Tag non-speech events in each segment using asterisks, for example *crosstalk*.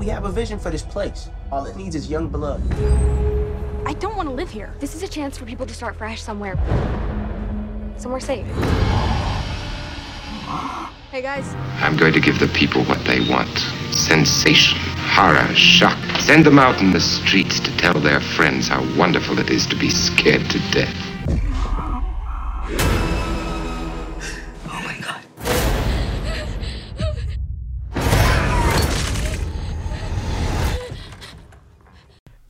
We have a vision for this place. All it needs is young blood. I don't want to live here. This is a chance for people to start fresh somewhere. Somewhere safe. *gasps* Hey guys. I'm going to give the people what they want sensation, horror, shock. Send them out in the streets to tell their friends how wonderful it is to be scared to death.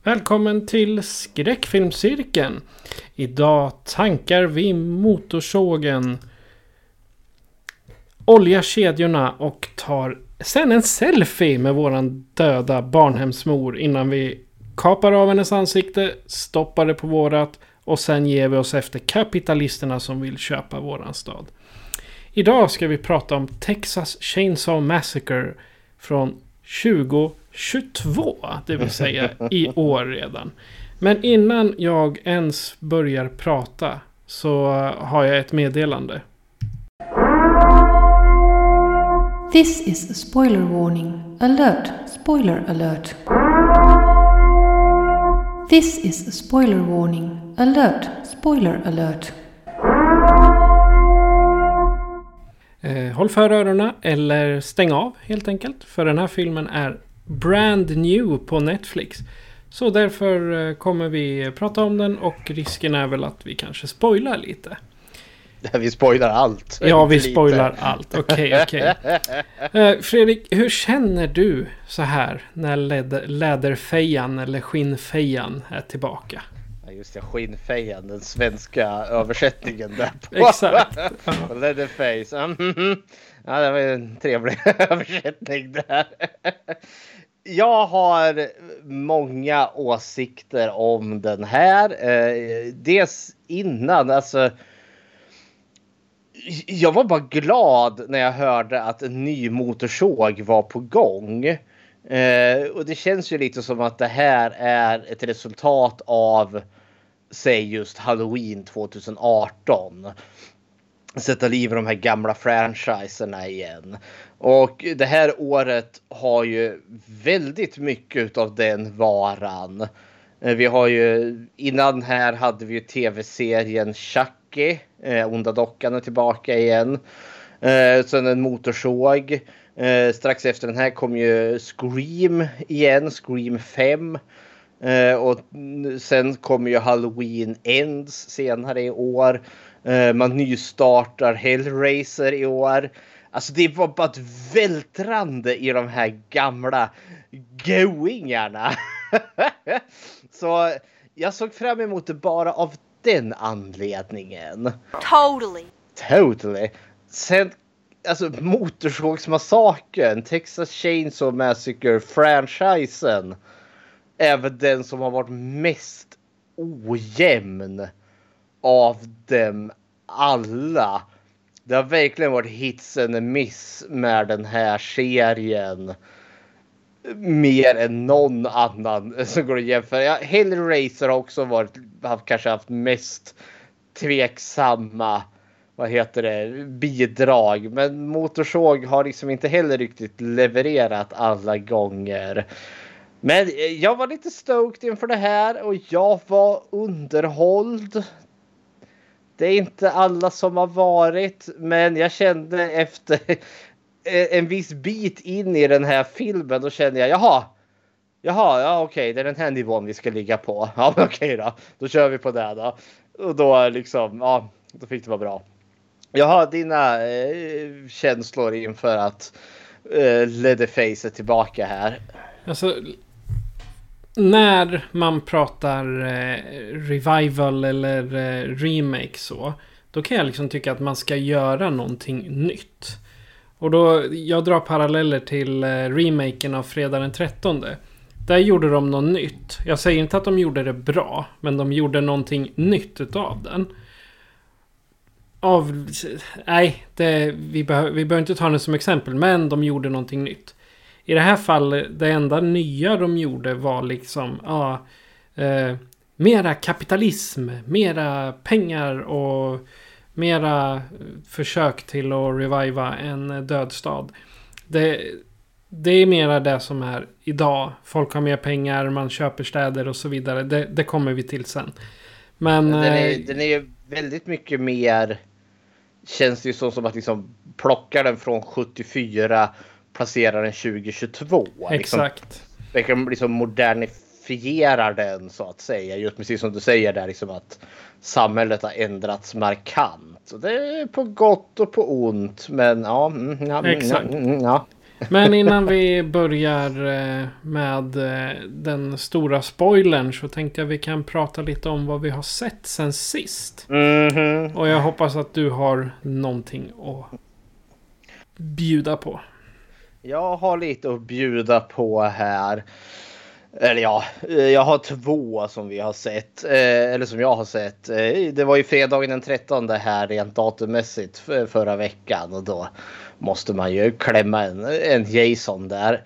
Välkommen till skräckfilmscirkeln. Idag tankar vi motorsågen, oljar kedjorna och tar sen en selfie med våran döda barnhemsmor innan vi kapar av hennes ansikte, stoppar det på vårat och sen ger vi oss efter kapitalisterna som vill köpa våran stad. Idag ska vi prata om Texas Chainsaw Massacre från 2022, det vill säga i år redan. Men innan jag ens börjar prata så har jag ett meddelande. This is a spoiler warning. Alert! Spoiler alert. This is a spoiler warning. Alert! Spoiler alert. Eh, håll för öronen eller stäng av helt enkelt. För den här filmen är brand new på Netflix. Så därför eh, kommer vi prata om den och risken är väl att vi kanske spoilar lite. Vi spoilar allt. Ja, vi Lite. spoilar allt. Okej, okej. *laughs* Eh, Fredrik, hur känner du så här när läder, läderfejan eller skinnfejan är tillbaka? Just det, skinnfejan, den svenska översättningen där på. Exakt. *laughs* Ja. Leatherface. Mhm. *laughs* Ja, det var ju en trevlig översättning där. Jag har många åsikter om den här. Eh, dels innan, alltså. Jag var bara glad när jag hörde att en ny motorsåg var på gång. Eh, och det känns ju lite som att det här är ett resultat av säg just Halloween 2018. Sätta liv i de här gamla franchiserna igen. Och det här året har ju väldigt mycket av den varan. Eh, vi har ju innan här hade vi ju tv-serien Chucky. Eh, Onda dockan är tillbaka igen. Eh, sen en motorsåg. Eh, strax efter den här kom ju Scream igen, Scream 5. Eh, och sen kommer ju Halloween Ends senare i år. Eh, man nystartar Hellraiser i år. Alltså det var bara ett vältrande i de här gamla goingarna. *laughs* Så jag såg fram emot det bara av den anledningen. Totally. Totally. Sen, alltså Motorsågsmassakern, Texas Chainsaw Massacre franchisen. Är väl den som har varit mest ojämn av dem alla. Det har verkligen varit hits and miss med den här serien. Mer än någon annan *laughs* som går att jämföra. Ja, Hellraiser har också varit, har kanske haft mest tveksamma vad heter det, bidrag. Men Motorsåg har liksom inte heller riktigt levererat alla gånger. Men eh, jag var lite stoked inför det här och jag var underhålld. Det är inte alla som har varit, men jag kände efter *laughs* e-, en viss bit in i den här filmen, då kände jag jaha. Jaha, ja okej, det är den här nivån vi ska ligga på. *laughs* Ja, men okej då. Då kör vi på det då. Och då liksom, ja, då fick det vara bra. Jag har dina eh, känslor inför att eh, Leatherface är tillbaka här. Alltså, när man pratar eh, revival eller eh, remake så. Då kan jag liksom tycka att man ska göra någonting nytt. Och då, jag drar paralleller till eh, remaken av Fredag den 13. Där gjorde de något nytt. Jag säger inte att de gjorde det bra, men de gjorde någonting nytt utav den. Av... Nej, det, vi, behöver, vi behöver inte ta den som exempel, men de gjorde någonting nytt. I det här fallet, det enda nya de gjorde var liksom, ja... Eh, mera kapitalism, mera pengar och mera försök till att reviva en död stad. Det, det är mera det som är idag. Folk har mer pengar, man köper städer och så vidare. Det, det kommer vi till sen. Men... Den är, eh, den är väldigt mycket mer... Känns det ju så som att liksom plocka den från 74, placera den 2022. Exakt. Liksom, liksom modernifierar den så att säga. Just precis som du säger där liksom att samhället har ändrats markant. Och det är på gott och på ont. Men ja. mm, ja, mm, Exakt. mm, ja. *laughs* Men innan vi börjar eh, med eh, den stora spoilern så tänkte jag vi kan prata lite om vad vi har sett sen sist. Mhm. Och jag hoppas att du har någonting att bjuda på. Jag har lite att bjuda på här. Eller ja, eh, jag har två som vi har sett. Eh, eller som jag har sett. Eh, det var ju fredagen den 13 här rent datummässigt förra veckan. Och då måste man ju klämma en, en Jason där.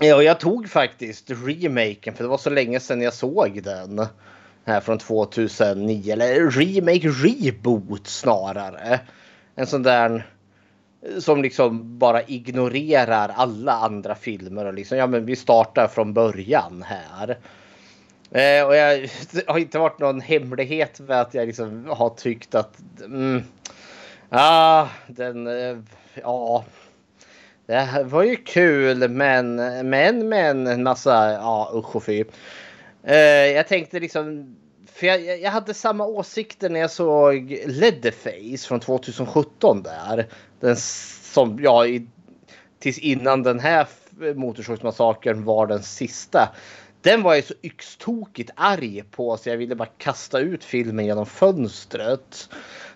Ja, jag tog faktiskt remaken för det var så länge sedan jag såg den. Här från 2009. Eller remake, reboot snarare. En sån där som liksom bara ignorerar alla andra filmer och liksom ja men vi startar från början här. Eh, och jag det har inte varit någon hemlighet med att jag liksom har tyckt att mm, ja den eh, ja det här var ju kul men men men en massa ja usch och fy. Eh, jag tänkte liksom för jag, jag hade samma åsikter när jag såg Leatherface från 2017 där. Den som ja, i, tills innan den här Motorsågsmassakern var den sista. Den var jag så yxtokigt arg på så jag ville bara kasta ut filmen genom fönstret.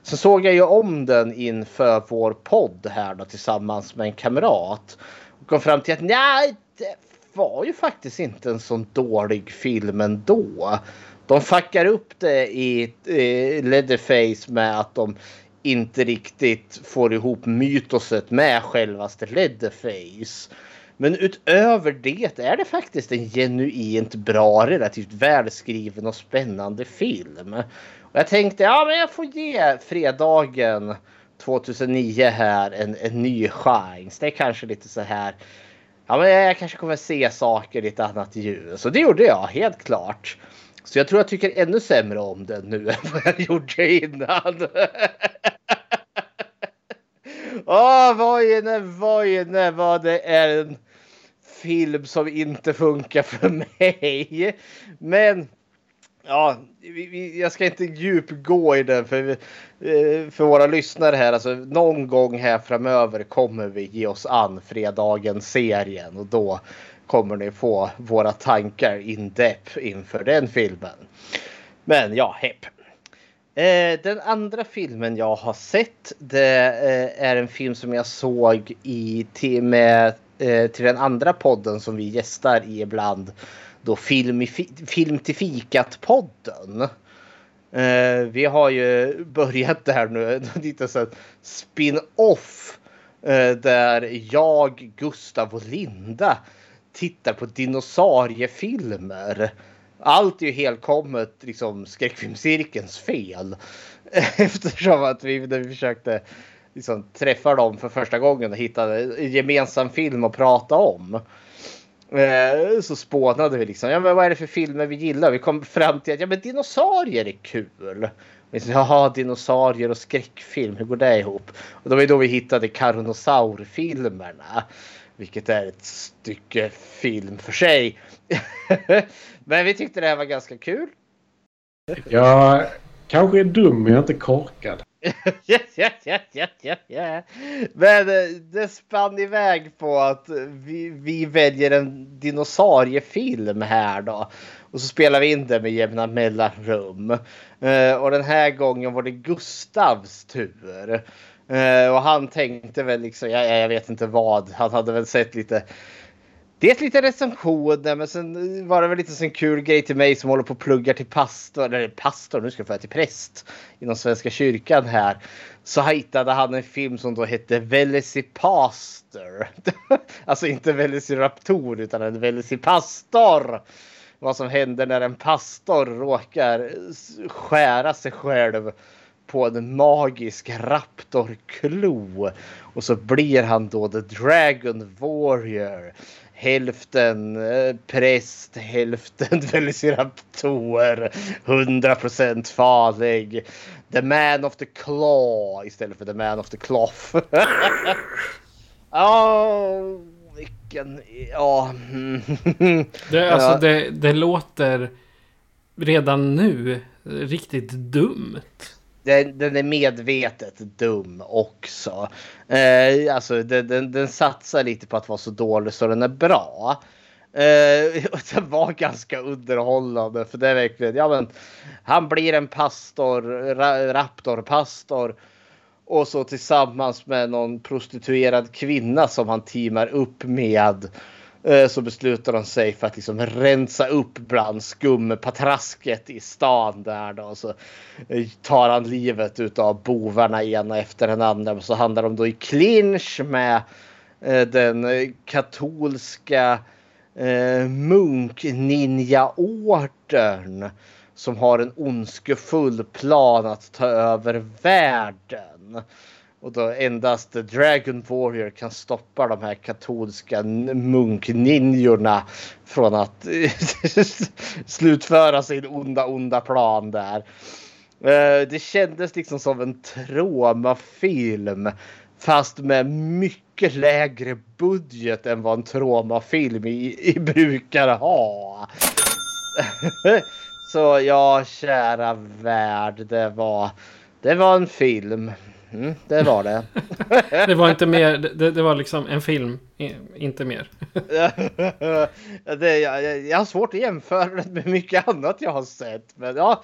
Sen såg jag ju om den inför vår podd här då tillsammans med en kamrat. Och kom fram till att nej, det var ju faktiskt inte en sån dålig film ändå. De fuckar upp det i eh, Leatherface med att de inte riktigt får ihop mytoset med självaste Leatherface. Men utöver det är det faktiskt en genuint bra, relativt välskriven och spännande film. Och jag tänkte, ja men jag får ge fredagen 2009 här en, en ny chans. Det är kanske lite så här. Ja, men jag kanske kommer se saker i ett annat ljus. Och det gjorde jag helt klart. Så jag tror jag tycker ännu sämre om den nu *laughs* än vad jag gjorde innan. Åh, Vojne, Vojne, vad det är en film som inte funkar för *laughs* mig. Men ja, vi, vi, jag ska inte djupgå i den för, eh, för våra lyssnare här. Alltså, någon gång här framöver kommer vi ge oss an fredagens serien och då kommer ni få våra tankar in depth inför den filmen. Men ja, hepp. Eh, den andra filmen jag har sett det eh, är en film som jag såg i till, med, eh, till den andra podden som vi gästar i ibland. Då film, i, film till fikat-podden. Eh, vi har ju börjat där nu, *laughs* lite så spin-off. Eh, där jag, Gustav och Linda tittar på dinosauriefilmer. Allt är ju helkommet liksom skräckfilmscirkelns fel. *laughs* Eftersom att vi när vi försökte liksom, träffa dem för första gången och hitta en gemensam film att prata om. Eh, så spånade vi liksom, ja men vad är det för filmer vi gillar? Vi kom fram till att ja men dinosaurier är kul. Vi sa, Jaha, dinosaurier och skräckfilm, hur går det ihop? Och det var ju då vi hittade Carnosaur-filmerna. Vilket är ett stycke film för sig. *laughs* men vi tyckte det här var ganska kul. Jag kanske är dum men jag är inte korkad. yes, yes, yes, yes, yes. Men eh, det spann iväg på att vi, vi väljer en dinosauriefilm här då. Och så spelar vi in det med jämna mellanrum. Eh, och den här gången var det Gustavs tur. Eh, och han tänkte väl liksom, jag, jag vet inte vad, han hade väl sett lite Dels lite recensioner men sen var det väl lite en kul grej till mig som håller på att plugga till pastor, eller pastor, nu ska jag få till präst inom Svenska kyrkan här. Så hittade han en film som då hette Velocipastor. *laughs* alltså inte Velociraptor utan en Velocipastor. Vad som händer när en pastor råkar skära sig själv på en magisk raptorklo. Och så blir han då The Dragon Warrior hälften eh, präst, hälften *laughs* velociraptor, 100% farlig. The man of the claw istället för the man of the cloth. *laughs* Oh, vilken... Ja. det, alltså, det, det låter redan nu riktigt dumt den, den, är medvetet dum också. Eh, alltså den, den, den, satsar lite på att vara så dålig så den är bra. Eh, *laughs* den var ganska underhållande för det är verkligen, ja men han blir en pastor, ra, raptorpastor. Och så tillsammans med någon prostituerad kvinna som han teamar upp med Eh, Eh, så beslutar de sig för att liksom rensa upp bland skumpatrasket i stan där då. Så eh, tar han livet utav bovarna ena efter den andra. Så hamnar de då i clinch med eh, den katolska munk-ninja-ordern som har en ondskefull plan att ta över världen. Och då endast The Dragon Warrior kan stoppa de här katolska munkninjorna från att *laughs* slutföra sin onda, onda plan där. Eh, det kändes liksom som en traumafilm fast med mycket lägre budget än vad en traumafilm i, i brukar ha. *laughs* Så ja, kära värld, det var, det var en film. Mm, det var det. *laughs* det var inte mer, det, det, var liksom en film, inte mer. *laughs* det, jag, jag har svårt att jämföra det med mycket annat jag har sett. Men ja,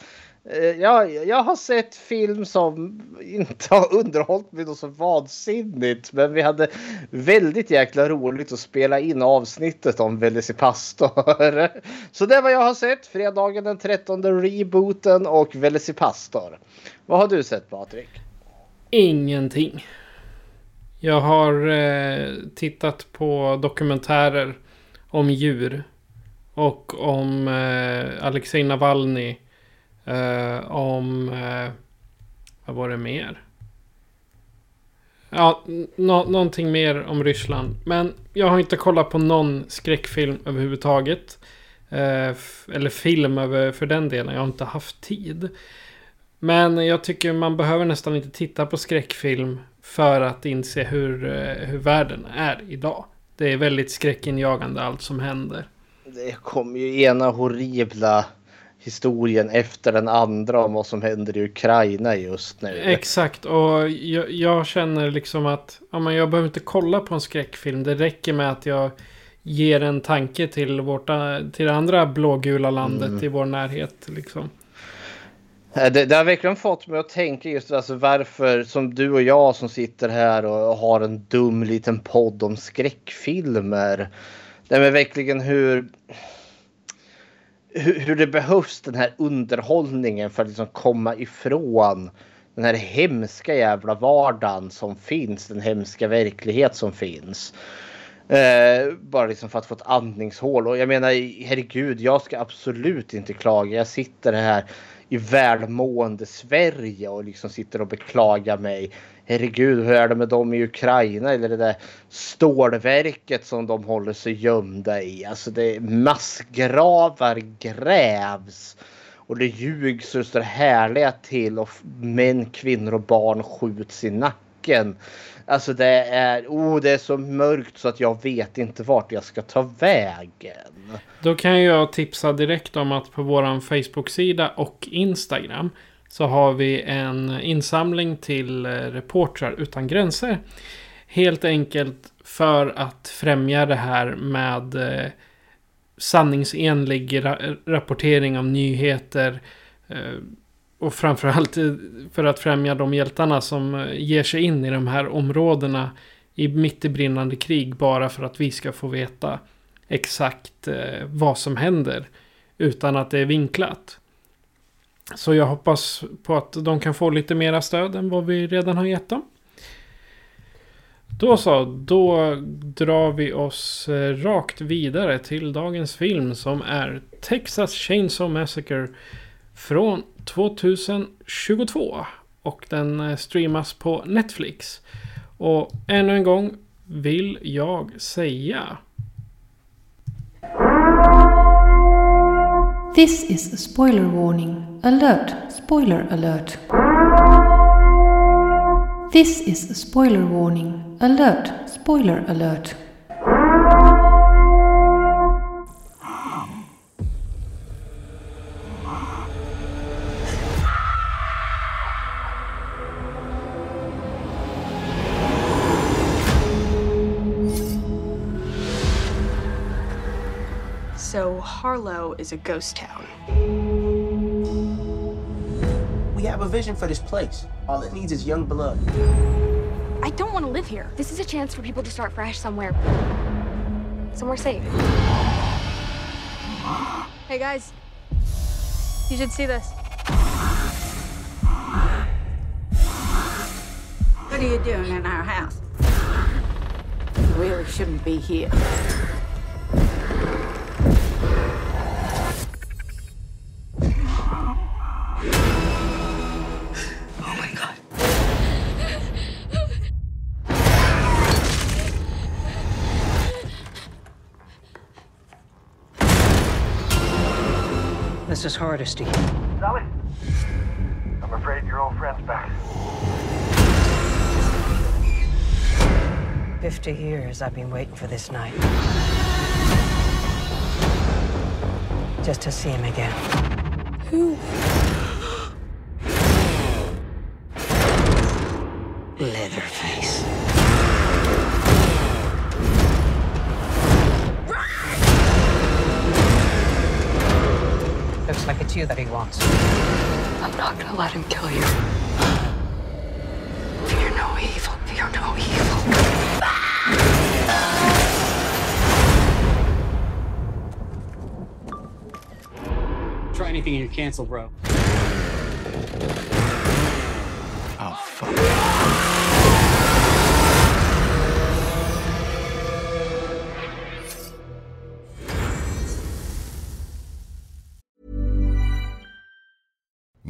eh, jag, jag har sett film som inte har underhållit mig så vansinnigt. Men vi hade väldigt jäkla roligt att spela in avsnittet om Velocipastor. *laughs* Så det är vad jag har sett. Fredagen den 13 rebooten och Velocipastor. Vad har du sett Patrik? Ingenting. Jag har eh, tittat på dokumentärer om djur. Och om eh, Alexej Navalny. Eh, om... Eh, vad var det mer? Ja, no någonting mer om Ryssland. Men jag har inte kollat på någon skräckfilm överhuvudtaget. Eh, eller film över, för den delen. Jag har inte haft tid. Men jag tycker man behöver nästan inte titta på skräckfilm för att inse hur, eh, hur världen är idag. Det är väldigt skräckinjagande allt som händer. Det kommer ju ena horribla historien efter den andra om vad som händer i Ukraina just nu. Exakt och jag, jag känner liksom att ja, men jag behöver inte kolla på en skräckfilm. Det räcker med att jag ger en tanke till, vårt, till det andra blågula landet mm. i vår närhet. Liksom. Eh, det, det, har verkligen fått mig att tänka just alltså varför som du och jag som sitter här och har en dum liten podd om skräckfilmer. Det är verkligen hur, hur, hur det behövs den här underhållningen för att liksom komma ifrån den här hemska jävla vardagen som finns, den hemska verklighet som finns. Eh, bara liksom för att få ett andningshål. Och jag menar herregud, jag ska absolut inte klaga. Jag sitter här i välmående Sverige och liksom sitter och beklagar mig. Herregud, hur är det med dem i Ukraina eller det där stålverket som de håller sig gömda i? Alltså det massgravar grävs och det ljugs och står härliga till och män, kvinnor och barn skjuts i nacken. Alltså det är, oh, det är så mörkt så att jag vet inte vart jag ska ta vägen. Då kan jag tipsa direkt om att på våran Facebook-sida och Instagram så har vi en insamling till eh, Reportrar utan gränser. Helt enkelt för att främja det här med eh, sanningsenlig rapportering av nyheter. Eh, och framförallt för att främja de hjältarna som eh, ger sig in i de här områdena i mitt i brinnande krig bara för att vi ska få veta exakt eh, vad som händer utan att det är vinklat. Så jag hoppas på att de kan få lite mera stöd än vad vi redan har gett dem. Då så, då drar vi oss eh, rakt vidare till dagens film som är Texas Chainsaw Massacre från 2022. Och den eh, streamas på Netflix. Och ännu en gång vill jag säga This is a spoiler warning. Alert! Spoiler alert. This is a spoiler warning. Alert! Spoiler alert. Harlow is a ghost town. We have a vision for this place. All it needs is young blood. I don't want to live here. This is a chance for people to start fresh somewhere. Somewhere safe. Hey guys, you should see this. What are you doing in our house? You really shouldn't be here. This is Hardesty. Sally? I'm afraid your old friend's back. Fifty years I've been waiting for this night. Just to see him again. Who? You that he wants. I'm not gonna let him kill you. Fear no evil. Fear no evil. Try anything and you're canceled, bro.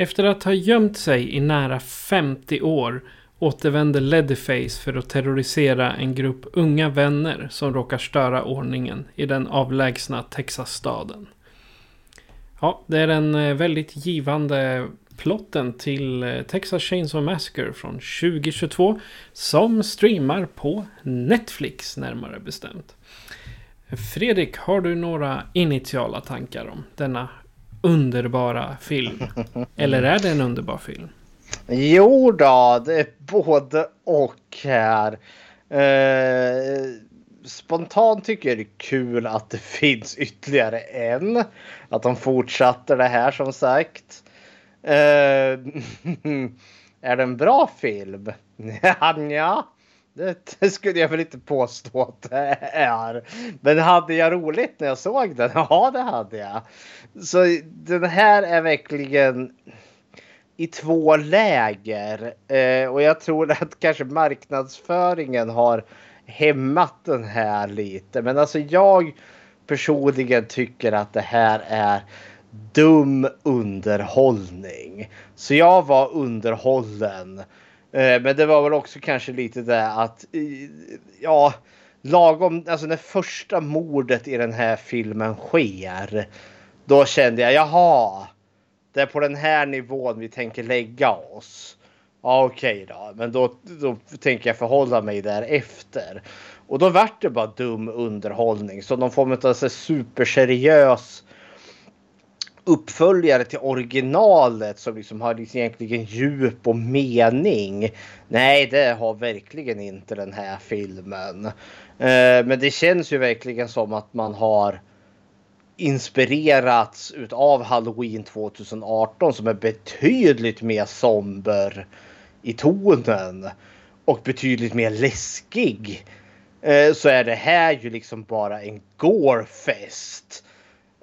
Efter att ha gömt sig i nära 50 år återvänder Leatherface för att terrorisera en grupp unga vänner som råkar störa ordningen i den avlägsna Texasstaden. Ja, det är den eh, väldigt givande plotten till eh, Texas Chainsaw Massacre från 2022 som streamar på Netflix närmare bestämt. Fredrik, har du några initiala tankar om denna underbara film? *laughs* Eller är det en underbar film? Jo då, det är både och här. Eh, spontant tycker jag det är kul att det *laughs* finns ytterligare en. Att de fortsätter det här som sagt. Uh, *laughs* är det en bra film? ja, *laughs* det skulle jag väl inte påstå att det är. Men hade jag roligt när jag såg den? *laughs* Ja, det hade jag. Så den här är verkligen i två läger. Eh, och jag tror *laughs* att kanske marknadsföringen har hämmat den här lite. Men alltså jag personligen tycker att det här är dum underhållning. Så jag var underhållen. Eh, men det var väl också kanske lite det att ja, lagom, alltså när första mordet i den här filmen sker. Då kände jag jaha, det är på den här nivån vi tänker lägga oss. Ja, okej okay då, men då, då tänker jag förhålla mig därefter. Och då vart det bara dum underhållning. Så någon form av superseriös uppföljare till originalet som liksom har liksom egentligen djup och mening. Nej, det har verkligen inte den här filmen. Eh, men det känns ju verkligen som att man har inspirerats av Halloween 2018 som är betydligt mer somber i tonen och betydligt mer läskig. Eh, så är det här ju liksom bara en gorefest. fest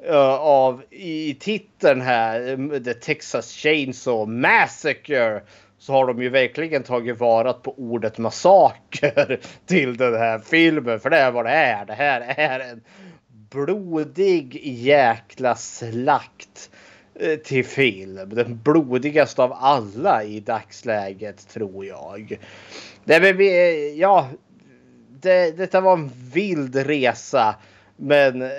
Eh, av i titeln här, eh, The Texas Chainsaw Massacre, så har de ju verkligen tagit vara på ordet massaker *laughs* till den här filmen. För det är vad det är. Det här är en blodig jäkla slakt eh, till film. Den blodigaste av alla i dagsläget tror jag. Det, ja, det, detta var en vild resa men eh,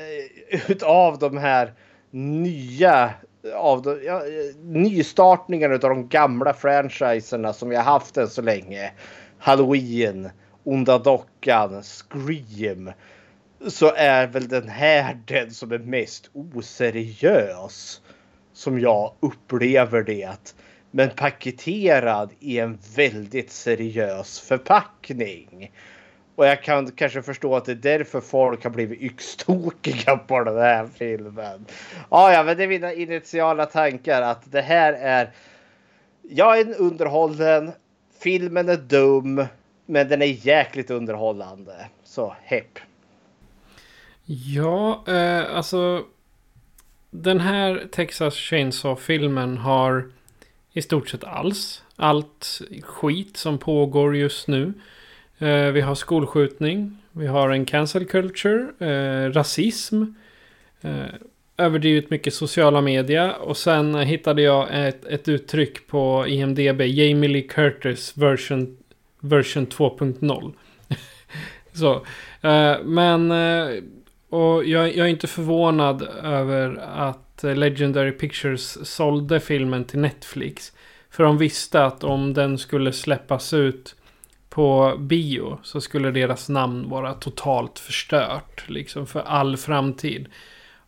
utav de här nya av de, ja, eh, nystartningarna av de gamla franchiserna som vi har haft än så länge. Halloween, Onda Dockan, Scream. Så är väl den här den som är mest oseriös. Som jag upplever det. Men paketerad i en väldigt seriös förpackning. Och jag kan kanske förstå att det är därför folk har blivit yxtokiga *laughs* på den här filmen. Ja, ja, men det är mina initiala tankar att det här är. Jag är underhållen. Filmen är dum, men den är jäkligt underhållande. Så hepp. Ja, eh, alltså. Den här Texas Chainsaw-filmen har i stort sett alls. Allt skit som pågår just nu. Eh, vi har skolskjutning. Vi har en cancel culture. Eh, rasism. Eh, överdrivet mycket sociala media. Och sen hittade jag ett, ett uttryck på IMDB. Jamie Lee Curtis version, version 2.0. *laughs* Så. Eh, men... Eh, och jag, jag är inte förvånad över att Legendary Pictures sålde filmen till Netflix. För de visste att om den skulle släppas ut på bio så skulle deras namn vara totalt förstört. Liksom för all framtid.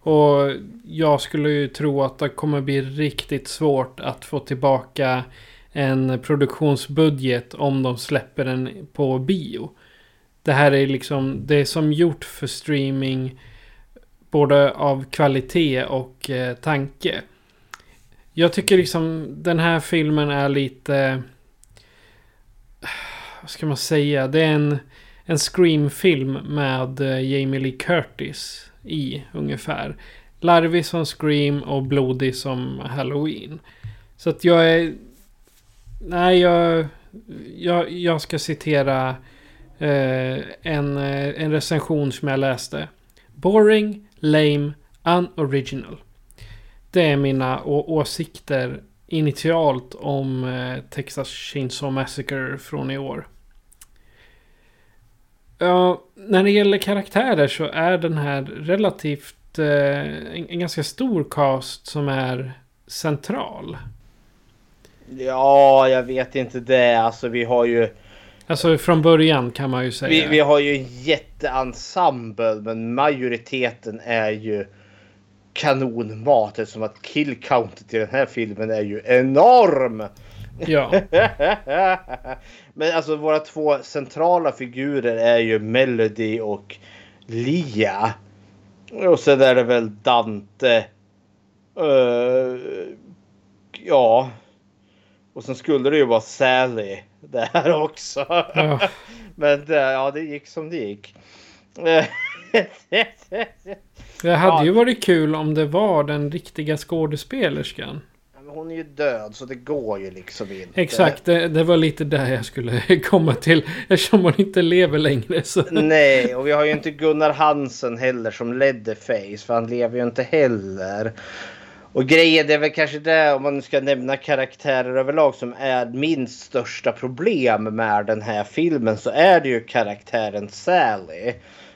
Och jag skulle ju tro att det kommer bli riktigt svårt att få tillbaka en produktionsbudget om de släpper den på bio. Det här är liksom, det är som gjort för streaming både av kvalitet och eh, tanke. Jag tycker liksom den här filmen är lite vad ska man säga? Det är en, en Scream-film med eh, Jamie Lee Curtis i ungefär. Larvig som Scream och blodig som Halloween. Så att jag är... Nej, jag... Jag, jag ska citera eh, en, eh, en recension som jag läste. Boring, lame, unoriginal. Det är mina åsikter initialt om eh, Texas Chainsaw Massacre från i år. Ja, när det gäller karaktärer så är den här relativt eh, en, en, ganska stor cast som är central. Ja, jag vet inte det. Alltså vi har ju... Alltså från början kan man ju säga. Vi, vi har ju en jätteensemble men majoriteten är ju kanonmat eftersom att kill countet i den här filmen är ju enorm. Ja. *laughs* Men alltså våra två centrala figurer är ju Melody och Lia. Och sen är det väl Dante. Uh, ja. Och sen skulle det ju vara Sally där också. Ja. *laughs* Men det, ja, det gick som det gick. *laughs* Det hade ju varit kul om det var den riktiga skådespelerskan. Hon är ju död så det går ju liksom inte. Exakt, det, det var lite där jag skulle *laughs* komma till. Eftersom hon inte lever längre så... Nej, och vi har ju inte Gunnar Hansen heller som Leatherface. För han lever ju inte heller. Och grejen är väl kanske det om man nu ska nämna karaktärer överlag som är min största problem med den här filmen så är det ju karaktären Sally.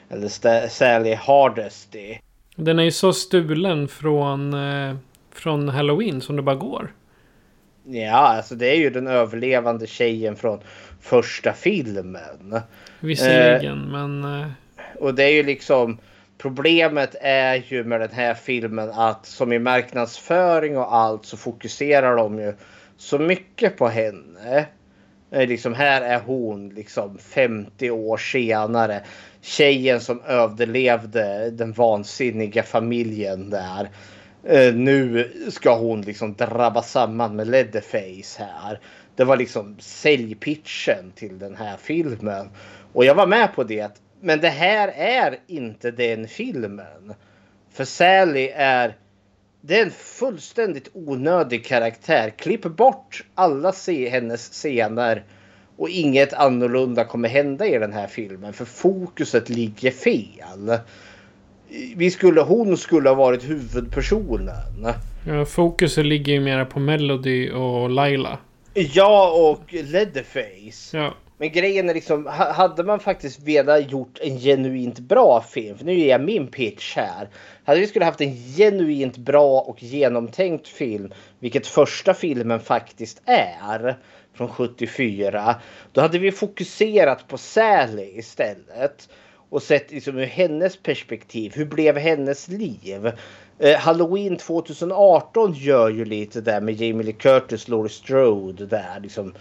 Eller Sally Hardesty. Den är ju så stulen från, eh, från Halloween som det bara går. Ja, alltså det är ju den överlevande tjejen från första filmen. Visserligen, men... Eh, Och det är ju liksom problemet är ju med den här filmen att som i marknadsföring och allt så fokuserar de ju så mycket på henne. Liksom här är hon liksom 50 år senare. Tjejen som överlevde den vansinniga familjen där. Eh, nu ska hon liksom drabba samman med Leatherface här. Det var liksom säljpitchen till den här filmen. Och jag var med på det. Men det här är inte den filmen. För Sally är det är en fullständigt onödig karaktär. Klipp bort alla se hennes scener och inget annorlunda kommer hända i den här filmen. För fokuset ligger fel. Vi skulle, hon skulle ha varit huvudpersonen. ja, fokuset ligger ju mera på Melody och Laila. Ja, och Leatherface. Ja. Men grejen är liksom, ha- hade man faktiskt velat gjort en genuint bra film, för nu ger jag min pitch här. Hade vi skulle haft en genuint bra och genomtänkt film, vilket första filmen faktiskt är, från 74. Då hade vi fokuserat på Sally istället. Och sett liksom ur hennes perspektiv, hur blev hennes liv? Eh, Halloween 2018 gör ju lite där med Jamie Lee Curtis, Laurie Strode där liksom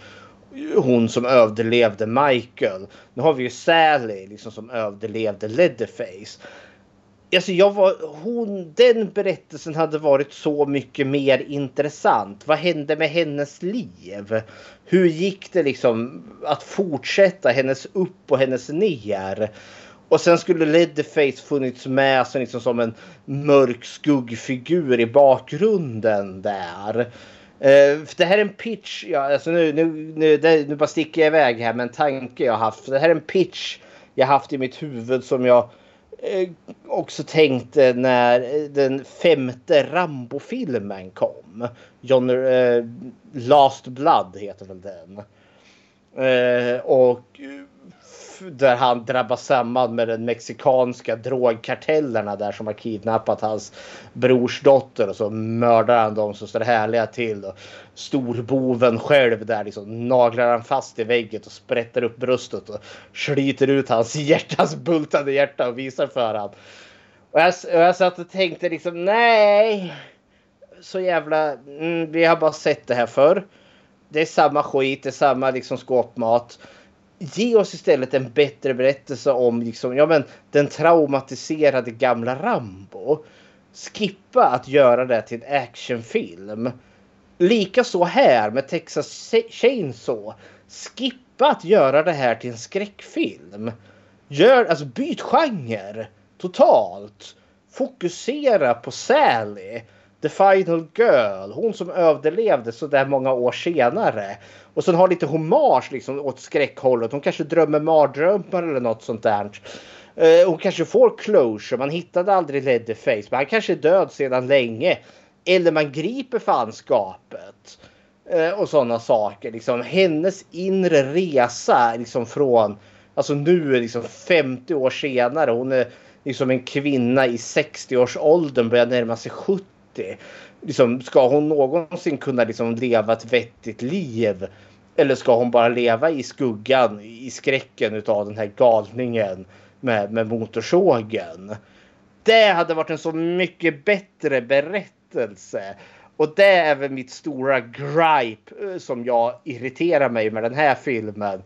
hon som överlevde Michael. Nu har vi ju Sally liksom som överlevde Leatherface. Alltså jag var, hon, den berättelsen hade varit så mycket mer intressant. Vad hände med hennes liv? Hur gick det liksom att fortsätta hennes upp och hennes ner? Och sen skulle Leatherface funnits med som, liksom som en mörk skuggfigur i bakgrunden där. Uh, för det här är en pitch, ja, alltså nu, nu, nu, det, nu bara sticker jag iväg här med en tanke jag haft. För det här är en pitch jag haft i mitt huvud som jag uh, också tänkte när eh, den femte Rambo-filmen kom. John, uh, Last Blood heter väl den. Och där han drabbas samman med den mexikanska drogkartellerna där som har kidnappat hans brors dotter och så mördar han dem som står härliga till. Och storboven själv där liksom naglar han fast i väggen och sprätter upp bröstet och sliter ut hans *laughs* hjärtas bultande hjärta och visar för han. Och jag, och jag satt och tänkte liksom nej. Så jävla, mm, vi har bara sett det här förr. Det är samma skit, det är samma liksom skåpmat. Ge oss istället en bättre berättelse om liksom, ja, men, den traumatiserade gamla Rambo. Skippa att göra det till en actionfilm. Likaså här med Texas Chainsaw. Skippa att göra det här till en skräckfilm. Gör, alltså byt genre totalt. Fokusera på Sally. The Final Girl. Hon som överlevde så där många år senare. Och sen har lite hommage liksom åt skräckhållet. Hon kanske drömmer mardrömmar eller något sånt där. Eh, Hon kanske får closure. Man hittade aldrig Leatherface. Men han kanske är död sedan länge. Eller man griper fanskapet. Eh, Och sådana saker. Liksom, hennes inre resa liksom från Alltså nu är liksom 50 år senare. Hon är liksom en kvinna i 60-årsåldern. Börjar närma sig 70. Liksom, ska hon någonsin kunna liksom leva ett vettigt liv? Eller ska hon bara leva i skuggan, i skräcken utav den här galningen med, med motorsågen? Det hade varit en så mycket bättre berättelse. Och det är väl mitt stora gripe eh, som jag irriterar mig med den här filmen.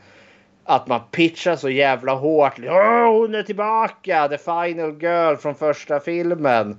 Att man pitchar så jävla hårt. Åh, hon är tillbaka! The final girl från första filmen.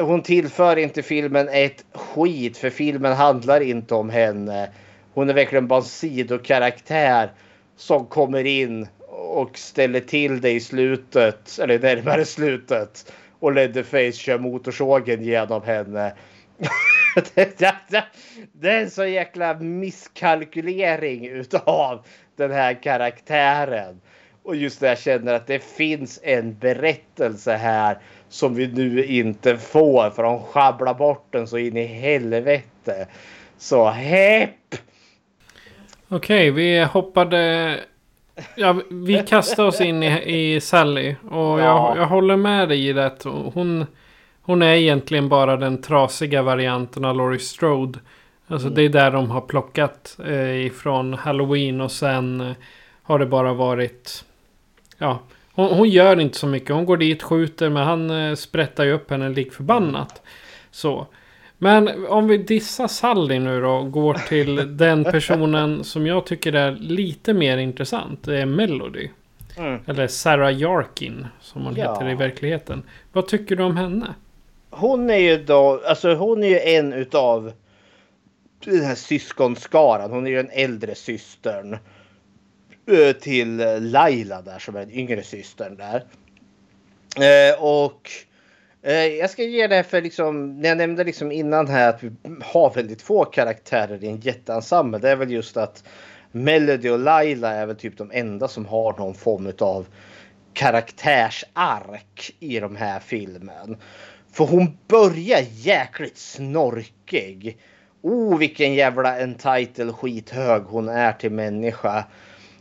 Hon tillför inte filmen ett skit för filmen handlar inte om henne. Hon är verkligen bara en sidokaraktär som kommer in och ställer till det i slutet, eller närmare slutet. Och Leatherface kör motorsågen genom henne. *laughs* det, det, det, det är en så jäkla misskalkylering utav den här karaktären. Och just det jag känner att det finns en berättelse här som vi nu inte får för de sjabblar bort den så in i helvete. Så hepp! Okej, vi hoppade... Ja, vi kastade oss in i, i Sally. Och jag, Ja. jag håller med dig i det. Hon, hon är egentligen bara den trasiga varianten av Laurie Strode. Alltså det är där de har plockat eh, ifrån Halloween och sen eh, har det bara varit... Ja, hon, hon gör inte så mycket. Hon går dit, skjuter, men han eh, sprättar ju upp henne lik förbannat. Så. Men om vi dissar Sally nu då och går till *laughs* den personen som jag tycker är lite mer intressant. Det är Melody. Mm. Eller Sarah Jarkin som hon Ja. heter i verkligheten. Vad tycker du om henne? Hon är ju då, alltså hon är ju en utav den här syskonskaran. Hon är ju den äldre systern. Eh, till Laila där som är den yngre systern där. Eh, och eh, jag ska ge det här för liksom, när jag nämnde liksom innan här att vi har väldigt få karaktärer i en jätteensemble. Det är väl just att Melody och Laila är väl typ de enda som har någon form av karaktärsark i de här filmen. För hon börjar jäkligt snorkig. Oh vilken jävla entitled skithög hon är till människa.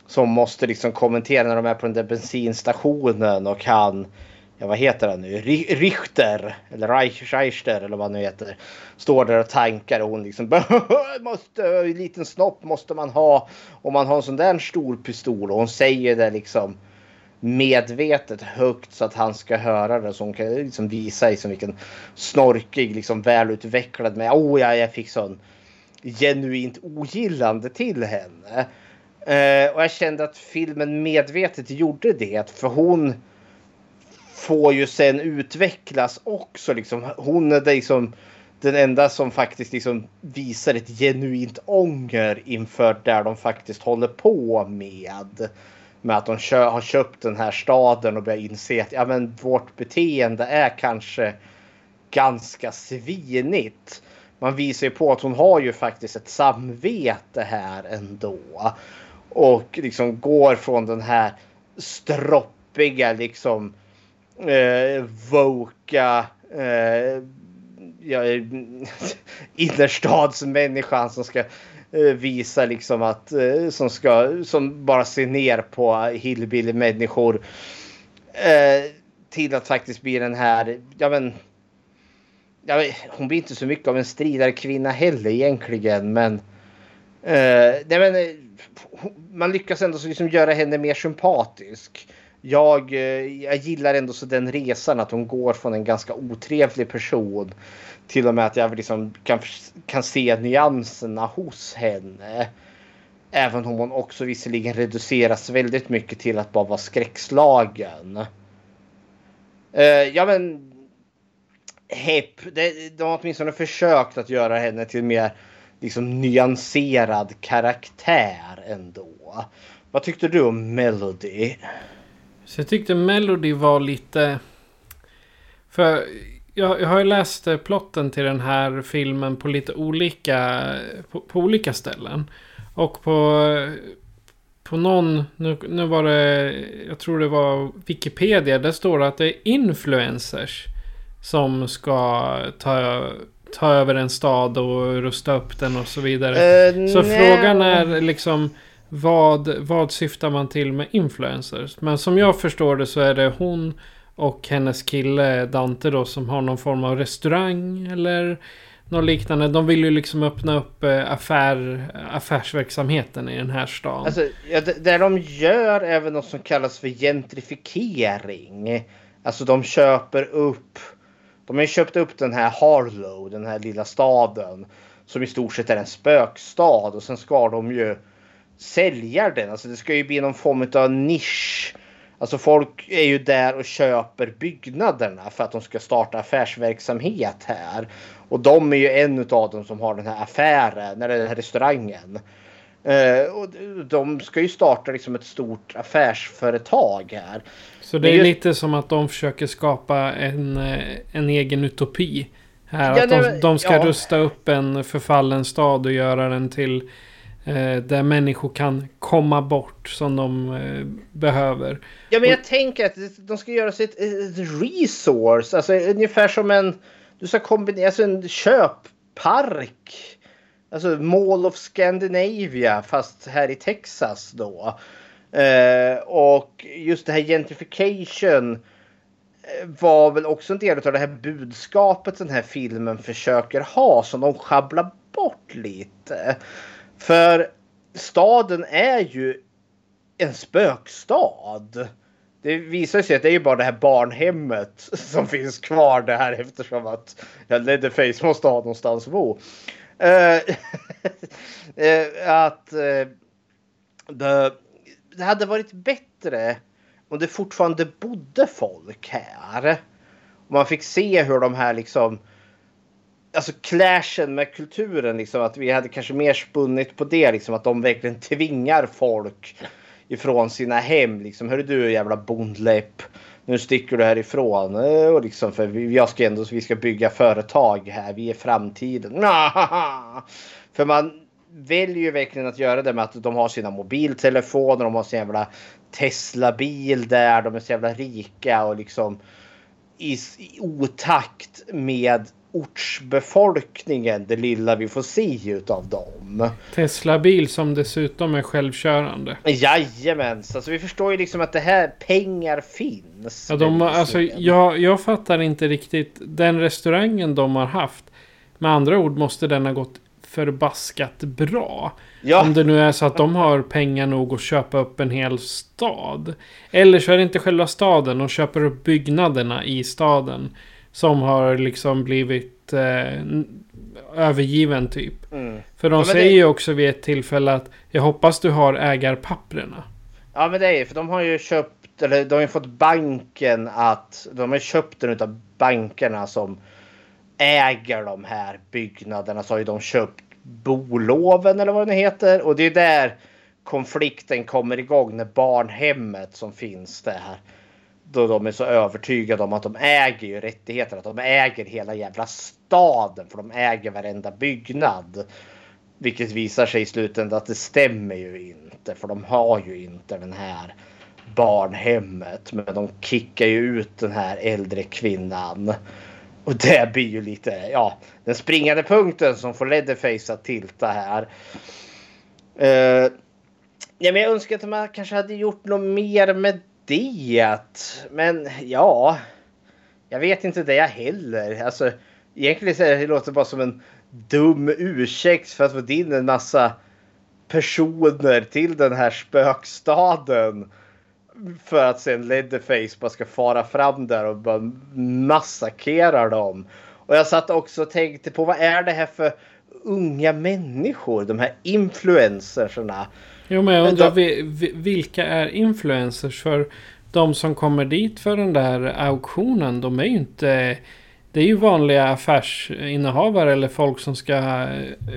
Som måste liksom kommentera när de är på den där bensinstationen och han Ja vad heter han nu? Richter eller Reich- Reichter eller vad han nu heter. Står där och tankar och hon liksom *laughs* måste, en liten snopp måste man ha. Om man har en sån där stor pistol och hon säger det liksom medvetet högt så att han ska höra det. Så hon kan liksom visa liksom vilken snorkig, liksom välutvecklad med. Oh ja, jag fick sån genuint ogillande till henne. Eh, och jag kände att filmen medvetet gjorde det. För hon får ju sen utvecklas också. Liksom. Hon är liksom den enda som faktiskt liksom visar ett genuint ånger inför där de faktiskt håller på med. Med att de kö- har köpt den här staden och börjar inse att ja, men vårt beteende är kanske ganska svinigt. Man visar ju på att hon har ju faktiskt ett samvete här ändå. Och liksom går från den här stroppiga liksom eh, voka eh, ja, *laughs* innerstadsmänniskan som ska eh, visa liksom att eh, som ska som bara ser ner på hillbilly människor eh, till att faktiskt bli den här ja men ja, hon blir inte så mycket av en stridarkvinna heller egentligen men eh, nej, men man lyckas ändå liksom göra henne mer sympatisk. Jag, eh, jag gillar ändå så den resan att hon går från en ganska otrevlig person till och med att jag liksom kan, kan se nyanserna hos henne. Även om hon också visserligen reduceras väldigt mycket till att bara vara skräckslagen. Eh, ja men Hepp, de har åtminstone försökt att göra henne till mer liksom nyanserad karaktär ändå. Vad tyckte du om Melody? Så jag tyckte Melody var lite... För jag, jag har ju läst eh, plotten till den här filmen på lite olika... På, på olika ställen. Och på... Eh, på någon... Nu, nu var det... Jag tror det var Wikipedia. Där står det att det är influencers. Som ska ta, ta över en stad och rusta upp den och så vidare. Eh, så nej. frågan är liksom... Vad, vad syftar man till med influencers? Men som jag förstår det så är det hon och hennes kille Dante då som har någon form av restaurang eller något liknande. De vill ju liksom öppna upp eh, affär, affärsverksamheten i den här stan. Alltså, ja, det, det de gör är väl något som kallas för gentrifiering. Alltså de köper upp de har ju köpt upp den här Harlow, den här lilla staden. Som i stort sett är en spökstad och sen ska de ju sälja den. Alltså det ska ju bli någon form av nisch. Alltså folk är ju där och köper byggnaderna för att de ska starta affärsverksamhet här. Och de är ju en av dem som har den här affären, eller den här restaurangen. Eh, och de ska ju starta liksom ett stort affärsföretag här. Så det är, lite som att de försöker skapa en, eh, en egen utopi. Här, Ja, att de, de ska ja. rusta upp en förfallen stad och göra den till eh, där människor kan komma bort som de eh, behöver. Ja, men jag tänker att de ska göra sig ett, ett resource, alltså ungefär som en, du ska kombinera, alltså en köppark. Alltså Mall of Scandinavia fast här i Texas då. Eh, och just det här gentrification eh, var väl också en del av det här budskapet den här filmen försöker ha som de schabblar bort lite. För staden är ju en spökstad. Det visar sig att det är ju bara det här barnhemmet *laughs* som finns kvar där eftersom att ja, Leatherface måste ha någonstans att bo. Eh, *laughs* eh att eh, det hade varit bättre om det fortfarande bodde folk här. Och man fick se hur de här liksom Alltså clashen med kulturen liksom att vi hade kanske mer spunnit på det liksom att de verkligen tvingar folk ifrån sina hem liksom. Hörru du jävla bondläpp. Nu sticker du härifrån. Eh, och liksom för vi, jag ska ändå, vi ska bygga företag här. Vi är framtiden. *laughs* För man väljer ju verkligen att göra det med att de har sina mobiltelefoner. De har sin jävla Tesla-bil där. De är så jävla rika och liksom i, i otakt med ortsbefolkningen. Det lilla vi får se utav dem. Tesla-bil som dessutom är självkörande. Jajamens, alltså vi förstår ju liksom att det här pengar finns. Ja, de, alltså, jag, jag fattar inte riktigt. Den restaurangen de har haft. Med andra ord måste den ha gått förbaskat bra. Ja. Om det nu är så att de har pengar nog att köpa upp en hel stad. Eller så är det inte själva staden. De köper upp byggnaderna i staden. Som har liksom blivit eh, övergiven typ. Mm. För de Ja, säger det- ju också vid ett tillfälle att jag hoppas du har ägarpapprena. Ja men det är ju för de har ju köpt eller de har ju fått banken att de har köpt den utav bankerna som äger de här byggnaderna så har ju de köpt boloven eller vad det heter och det är där konflikten kommer igång när barnhemmet som finns där. Då de är så övertygade om att de äger ju rättigheter, att de äger hela jävla staden för de äger varenda byggnad. Vilket visar sig i slutändan att det stämmer ju inte för de har ju inte den här barnhemmet. Men de kickar ju ut den här äldre kvinnan. Och det blir ju lite, ja, den springande punkten som får Leatherface att tilta här. Uh, ja, men jag önskar att man kanske hade gjort något mer med det. Men ja, jag vet inte det jag heller. Alltså, egentligen så är det, det bara som en dum ursäkt för att få in en massa personer till den här spökstaden. För att sen Leatherface bara ska fara fram där och bara massakera dem. Och jag satt också och tänkte på vad är det här för unga människor? De här influencerserna. Jo men jag undrar vi- vilka är influencers? För de som kommer dit för den där auktionen, de är ju inte... Det är ju vanliga affärsinnehavare eller folk som ska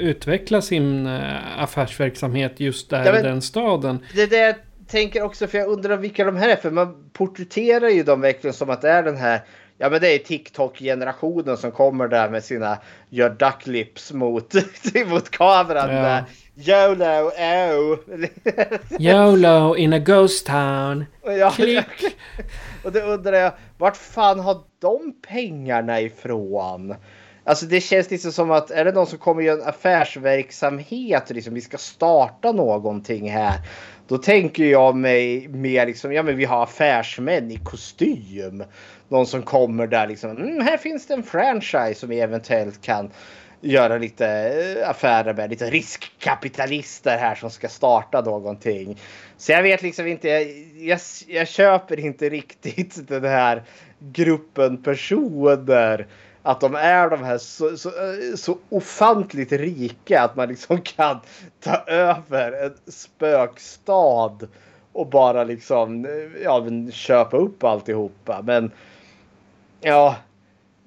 utveckla sin eh, affärsverksamhet just där i den staden. Det det tänker också för jag undrar vilka de här är. För man porträtterar ju dem verkligen som att det är den här Ja men det är TikTok-generationen som kommer där med sina gör ducklips mot, *laughs* mot kameran. Ja. Där. YOLO, oh. YOLO *laughs* in a ghost town. Ja, Klick. och då undrar jag, vart fan har de pengarna ifrån? Alltså det känns liksom som att är det någon som kommer göra en affärsverksamhet, liksom vi ska starta någonting här. Då tänker jag mig mer liksom, ja men vi har affärsmän i kostym. Någon som kommer där liksom, mm, här finns det en franchise som vi eventuellt kan göra lite eh, affärer med lite riskkapitalister här som ska starta någonting. Så jag vet liksom inte, jag, jag, jag köper inte riktigt *laughs* den här gruppen personer. Att de är de här så, så, eh, så ofantligt rika att man liksom kan ta över en spökstad och bara liksom eh, ja, köpa upp alltihopa. Men ja,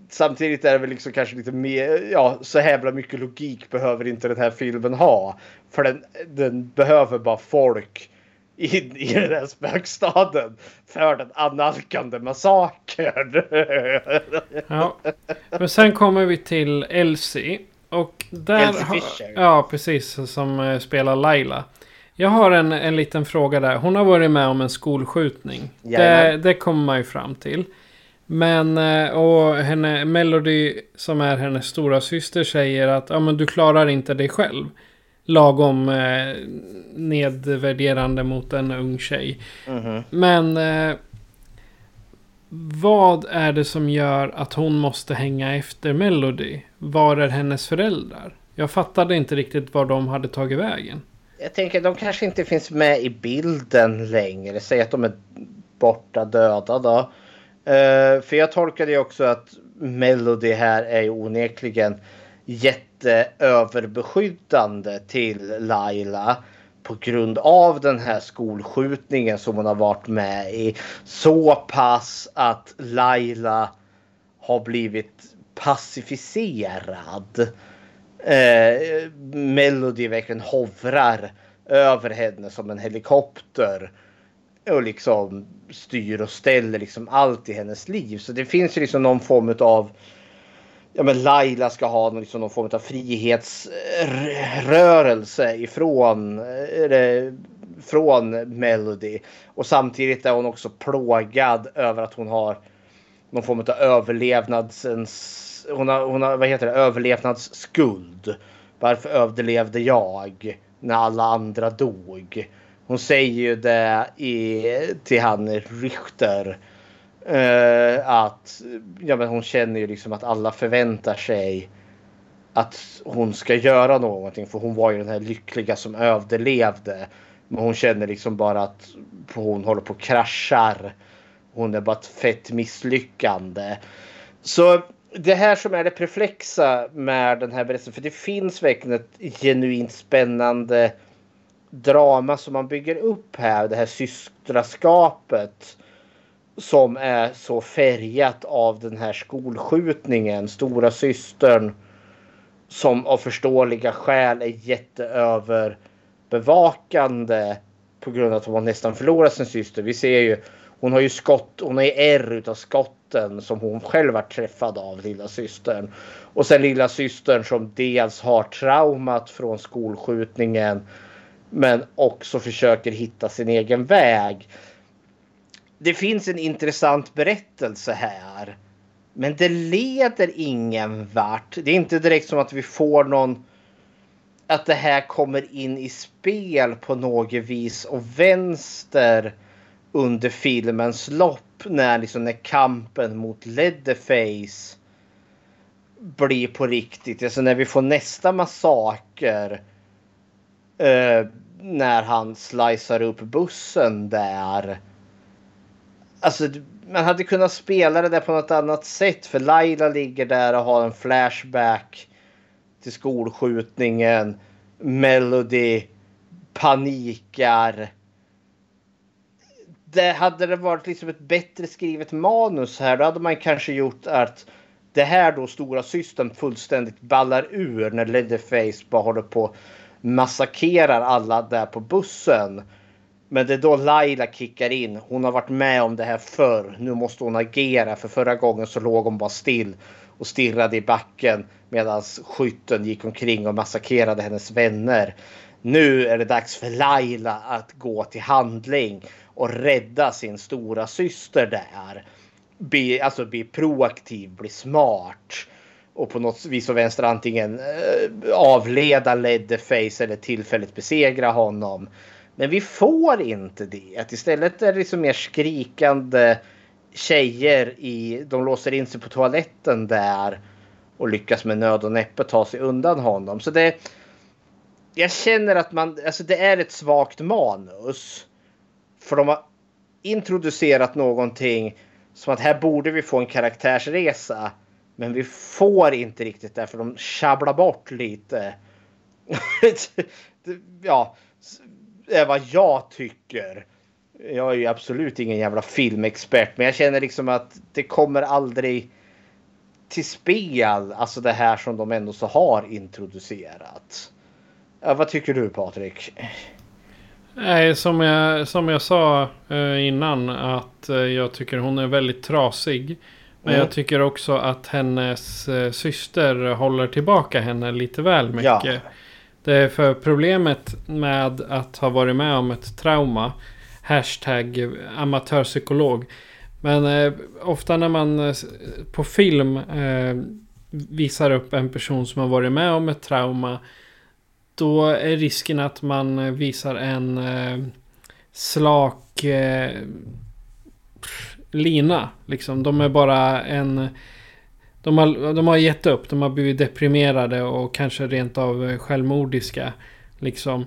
samtidigt är det väl liksom kanske lite mer, ja så jävla mycket logik behöver inte den här filmen ha. För den, den behöver bara folk in i den här spökstaden för den analkande massakern. ja. Men sen kommer vi till Elsie. Och där Elsie Fisher. ja, precis. Som eh, spelar Laila. Jag har en, en liten fråga där. Hon har varit med om en skolskjutning. Det, det kommer man ju fram till. Men, eh, och henne, Melody som är hennes stora syster säger att ja, men du klarar inte dig själv. Lagom eh, nedvärderande mot en ung tjej. Mhm. Men eh, vad är det som gör att hon måste hänga efter Melody? Var är hennes föräldrar? Jag fattade inte riktigt var de hade tagit vägen. Jag tänker de kanske inte finns med i bilden längre. Säg att de är borta döda då. Eh, för jag tolkade ju också att Melody här är onekligen Eh, jätteöverbeskyddande till Laila på grund av den här skolskjutningen som hon har varit med i. Så pass att Laila har blivit pacificerad. Eh, Melody verkligen hovrar över henne som en helikopter. Och liksom styr och ställer liksom allt i hennes liv. Så det finns ju liksom någon form av Ja men Laila ska ha någon, liksom någon form av frihetsrörelse ifrån eller, från Melody. Och samtidigt är hon också plågad över att hon har någon form av överlevnadsens hon har, hon har vad heter det, överlevnadsskuld. Varför överlevde jag när alla andra dog? Hon säger ju det i, till han Richter. Uh, att ja, men hon känner ju liksom att alla förväntar sig att hon ska göra någonting. För hon var ju den här lyckliga som överlevde. Men hon känner liksom bara att hon håller på och kraschar. Hon är bara ett fett misslyckande. Så det här som är det perplexa med den här berättelsen. För det finns verkligen ett genuint spännande drama som man bygger upp här. Det här systraskapet. Som är så färgat av den här skolskjutningen. Stora systern som av förståeliga skäl är jätteöverbevakande på grund av att hon nästan förlorat sin syster. Vi ser ju, hon har ju skott, hon har ju ärr utav skotten som hon själv har träffad av lilla systern. Och sen lilla systern som dels har traumat från skolskjutningen men också försöker hitta sin egen väg. Det finns en intressant berättelse här. Men det leder ingen vart. Det är inte direkt som att vi får någon att det här kommer in i spel på något vis och vänster under filmens lopp när, liksom, när kampen mot Leatherface blir på riktigt. Alltså när vi får nästa massaker. Eh, när han slicear upp bussen där. Alltså man hade kunnat spela det där på något annat sätt för Laila ligger där och har en flashback till skolskjutningen. Melody panikar. Det hade det varit liksom ett bättre skrivet manus här då hade man kanske gjort att det här då stora systern fullständigt ballar ur när Leatherface bara håller på massakrerar alla där på bussen. Men det är då Laila kickar in. Hon har varit med om det här förr. Nu måste hon agera för förra gången så låg hon bara still och stirrade i backen medan skytten gick omkring och massakrerade hennes vänner. Nu är det dags för Laila att gå till handling och rädda sin stora syster där. Bli, alltså bli proaktiv, bli smart och på något vis och vänster antingen eh, avleda Leatherface eller tillfälligt besegra honom. Men vi får inte det. Att istället är det liksom mer skrikande tjejer i, de låser in sig på toaletten där och lyckas med nöd och näppe ta sig undan honom. Så det... Jag känner att man, alltså det är ett svagt manus. För de har introducerat någonting som att här borde vi få en karaktärsresa. Men vi får inte riktigt det för de sjabblar bort lite. *laughs* ja, är vad jag tycker. Jag är ju absolut ingen jävla filmexpert, men jag känner liksom att det kommer aldrig till spel, alltså det här som de ändå så har introducerat. Ja, vad tycker du Patrik? Nej, som jag, som jag sa eh, innan att eh, jag tycker hon är väldigt trasig. Men mm. jag tycker också att hennes eh, syster håller tillbaka henne lite väl mycket. Ja. Det är för problemet med att ha varit med om ett trauma. Hashtag amatörpsykolog. Men eh, ofta när man eh, på film eh, visar upp en person som har varit med om ett trauma. Då är risken att man visar en eh, slak eh, lina. Liksom. De är bara en... De har, de har gett upp, de har blivit deprimerade och kanske rent av självmordiska. Liksom.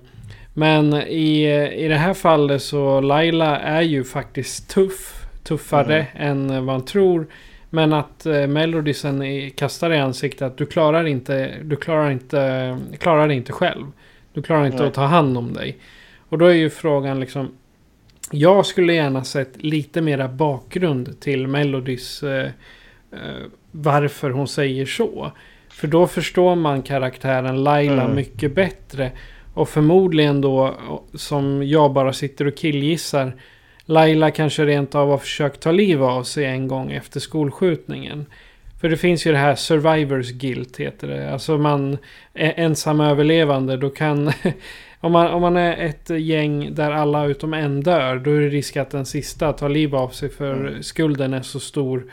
Men i, i det här fallet så Laila är ju faktiskt tuff. Tuffare mm. än vad man tror. Men att eh, Melodisen kastar i ansiktet att du klarar inte, du klarar inte, klarar inte själv. Du klarar inte Nej. att ta hand om dig. Och då är ju frågan liksom. Jag skulle gärna sett lite mera bakgrund till Melodys eh, eh, varför hon säger så. För då förstår man karaktären Laila mm. mycket bättre. Och förmodligen då, som jag bara sitter och killgissar. Laila kanske rent av har försökt ta livet av sig en gång efter skolskjutningen. För det finns ju det här survivors guilt heter det. Alltså man är ensam överlevande. Då kan... *laughs* om, man, om man är ett gäng där alla utom en dör. Då är det risk att den sista tar livet av sig. För mm. skulden är så stor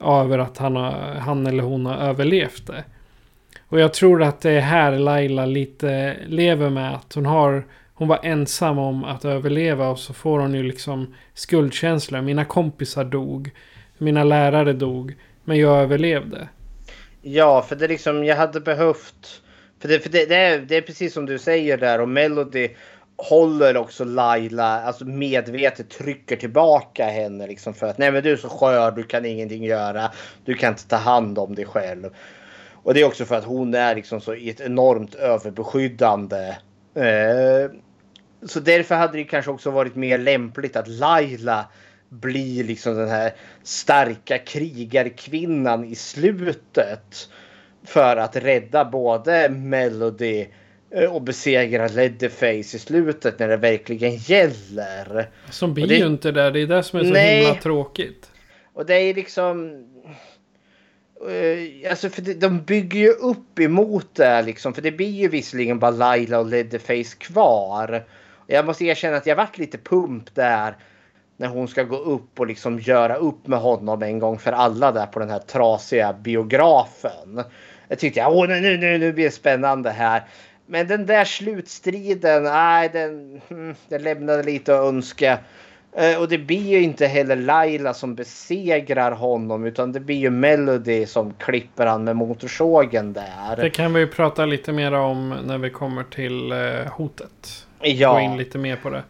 över att han, har, han eller hon har överlevt det. Och jag tror att det är här Laila lite lever med att hon har hon var ensam om att överleva och så får hon ju liksom skuldkänslor. Mina kompisar dog. Mina lärare dog. Men jag överlevde. Ja, för det är liksom jag hade behövt. För det, för det, det, är, det är precis som du säger där och Melody håller också Laila, alltså medvetet trycker tillbaka henne liksom för att nej men du är så skör, du kan ingenting göra, du kan inte ta hand om dig själv. Och det är också för att hon är liksom så i ett enormt överbeskyddande. Eh, så därför hade det kanske också varit mer lämpligt att Laila blir liksom den här starka krigarkvinnan i slutet. För att rädda både Melody och besegra Leatherface i slutet när det verkligen gäller. Som blir det, ju inte där. Det är det som är så nej, himla tråkigt. Och det är liksom Uh, alltså för de bygger ju upp emot det liksom. För det blir ju visserligen bara Laila och Leatherface kvar. Jag måste erkänna att jag varit lite pump där. När hon ska gå upp och liksom göra upp med honom en gång för alla där på den här trasiga biografen. Jag tyckte nu, nu, nu, nu blir det spännande här. Men den där slutstriden, nej, den, hmm, den lämnade lite att önska. Eh, och det blir ju inte heller Laila som besegrar honom utan det blir ju Melody som klipper han med motorsågen där. Det kan vi ju prata lite mer om när vi kommer till eh, hotet. Ja. Gå in lite mer på det.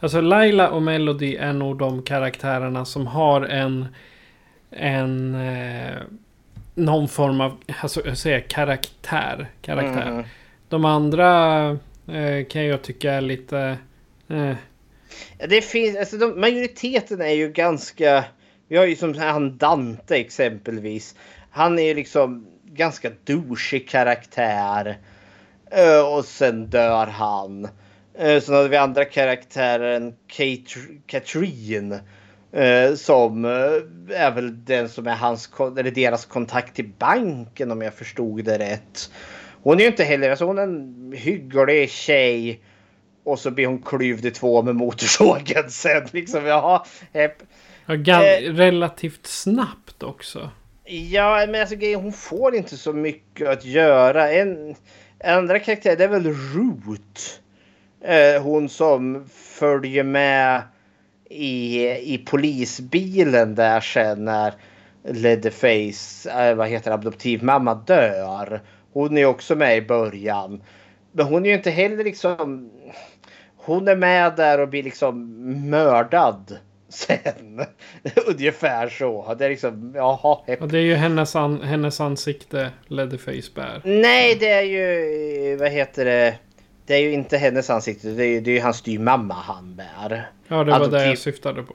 Alltså Laila och Melody är nog de karaktärerna som har en... En... Eh, någon form av, alltså jag säger karaktär. Karaktär. Mm. De andra eh, kan jag tycka är lite... Eh, det finns, alltså de, majoriteten är ju ganska... Vi har ju som han Dante exempelvis. Han är ju liksom ganska douchig karaktär. Eh, och sen dör han. Eh, sen har vi andra karaktären Katrine. Uh, som eh, är väl den som är hans, eller deras kontakt till banken om jag förstod det rätt. Hon är ju inte heller, alltså hon är en hygglig tjej. Och så blir hon klyvd i två med motorsågen *laughs* sen. Liksom, jaha. Hepp. Ja, eh, relativt snabbt också. Ja, men alltså hon får inte så mycket att göra. En, andra karaktär det är väl Root. Eh, hon som följer med i, i polisbilen där sen när Leatherface, äh, vad heter adoptivmamma dör. Hon är också med i början. Men hon är ju inte heller liksom... Hon är med där och blir liksom mördad sen. *laughs* Ungefär så. Det är liksom, jaha. Och det är ju hennes, an, hennes ansikte Leatherface bär. Nej, det är ju, vad heter det? Det är ju inte hennes ansikte. Det är, det är ju hans styvmamma han bär. Ja, det var det jag syftade på.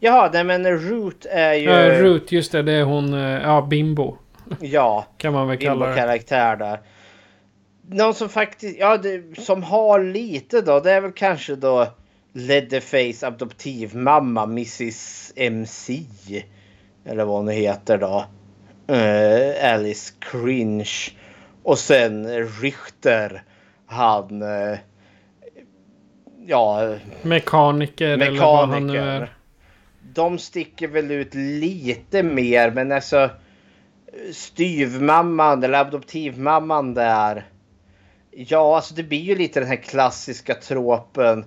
Jaha, nej men Root är ju... Ja, Root, just det. Det är hon, eh, ja, Bimbo. Ja, *laughs* kan man väl kalla det. karaktär där. Någon som faktiskt, ja, det, som har lite då, det är väl kanske då Leatherface adoptivmamma Mrs MC. Eller vad hon heter då. Uh, Alice Cringe. Och sen Richter. Han... Uh, ja... Mekaniker, mekaniker eller vad han nu är. De sticker väl ut lite mer men alltså styvmamman eller adoptivmamman där. Ja, alltså det blir ju lite den här klassiska tråpen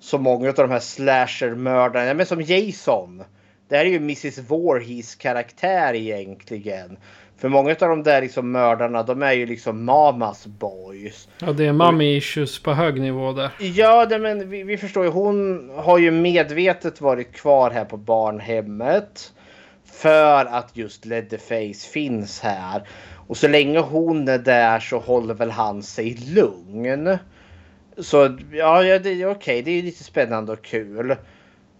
som många av de här slasher-mördarna, men som Jason. Det här är ju Mrs Voorhees karaktär egentligen. För många av de där liksom mördarna, de är ju liksom mamas boys. Ja, det är mommy issues på hög nivå där. Ja, det, men vi, vi förstår ju. Hon har ju medvetet varit kvar här på barnhemmet. För att just Leatherface finns här. Och så länge hon är där så håller väl han sig lugn. Så ja, det är okej. Det är lite spännande och kul.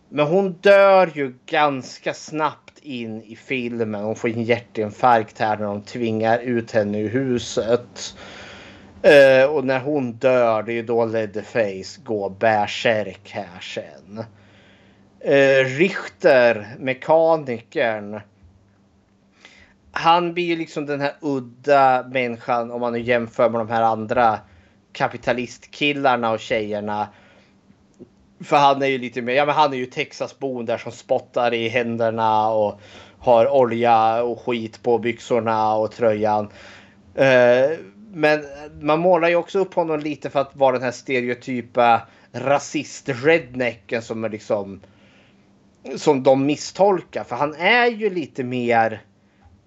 Men hon dör ju ganska snabbt in i filmen. Hon får en hjärtinfarkt här när de tvingar ut henne ur huset. Uh, och när hon dör, det är ju då Leatherface går bärsärk här sen eh, Richter, mekanikern. Han blir ju liksom den här udda människan om man nu jämför med de här andra kapitalistkillarna och tjejerna. För han är ju lite mer, ja men han är ju Texasbon där som spottar i händerna och har olja och skit på byxorna och tröjan. Eh, men man målar ju också upp honom lite för att vara den här stereotypa rasist-rednecken som är liksom som de misstolkar. För han är ju lite mer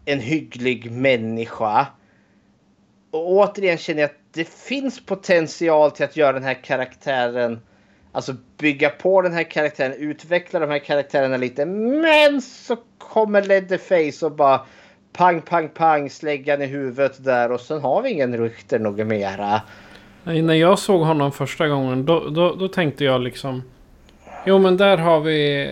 en hygglig människa. Och återigen känner jag att det finns potential till att göra den här karaktären Alltså bygga på den här karaktären, utveckla de här karaktärerna lite. Men så kommer Leatherface och bara pang, pang, pang, släggan i huvudet där och sen har vi ingen rykter något mera. Nej, när jag såg honom första gången då, då, då tänkte jag liksom Jo men där har vi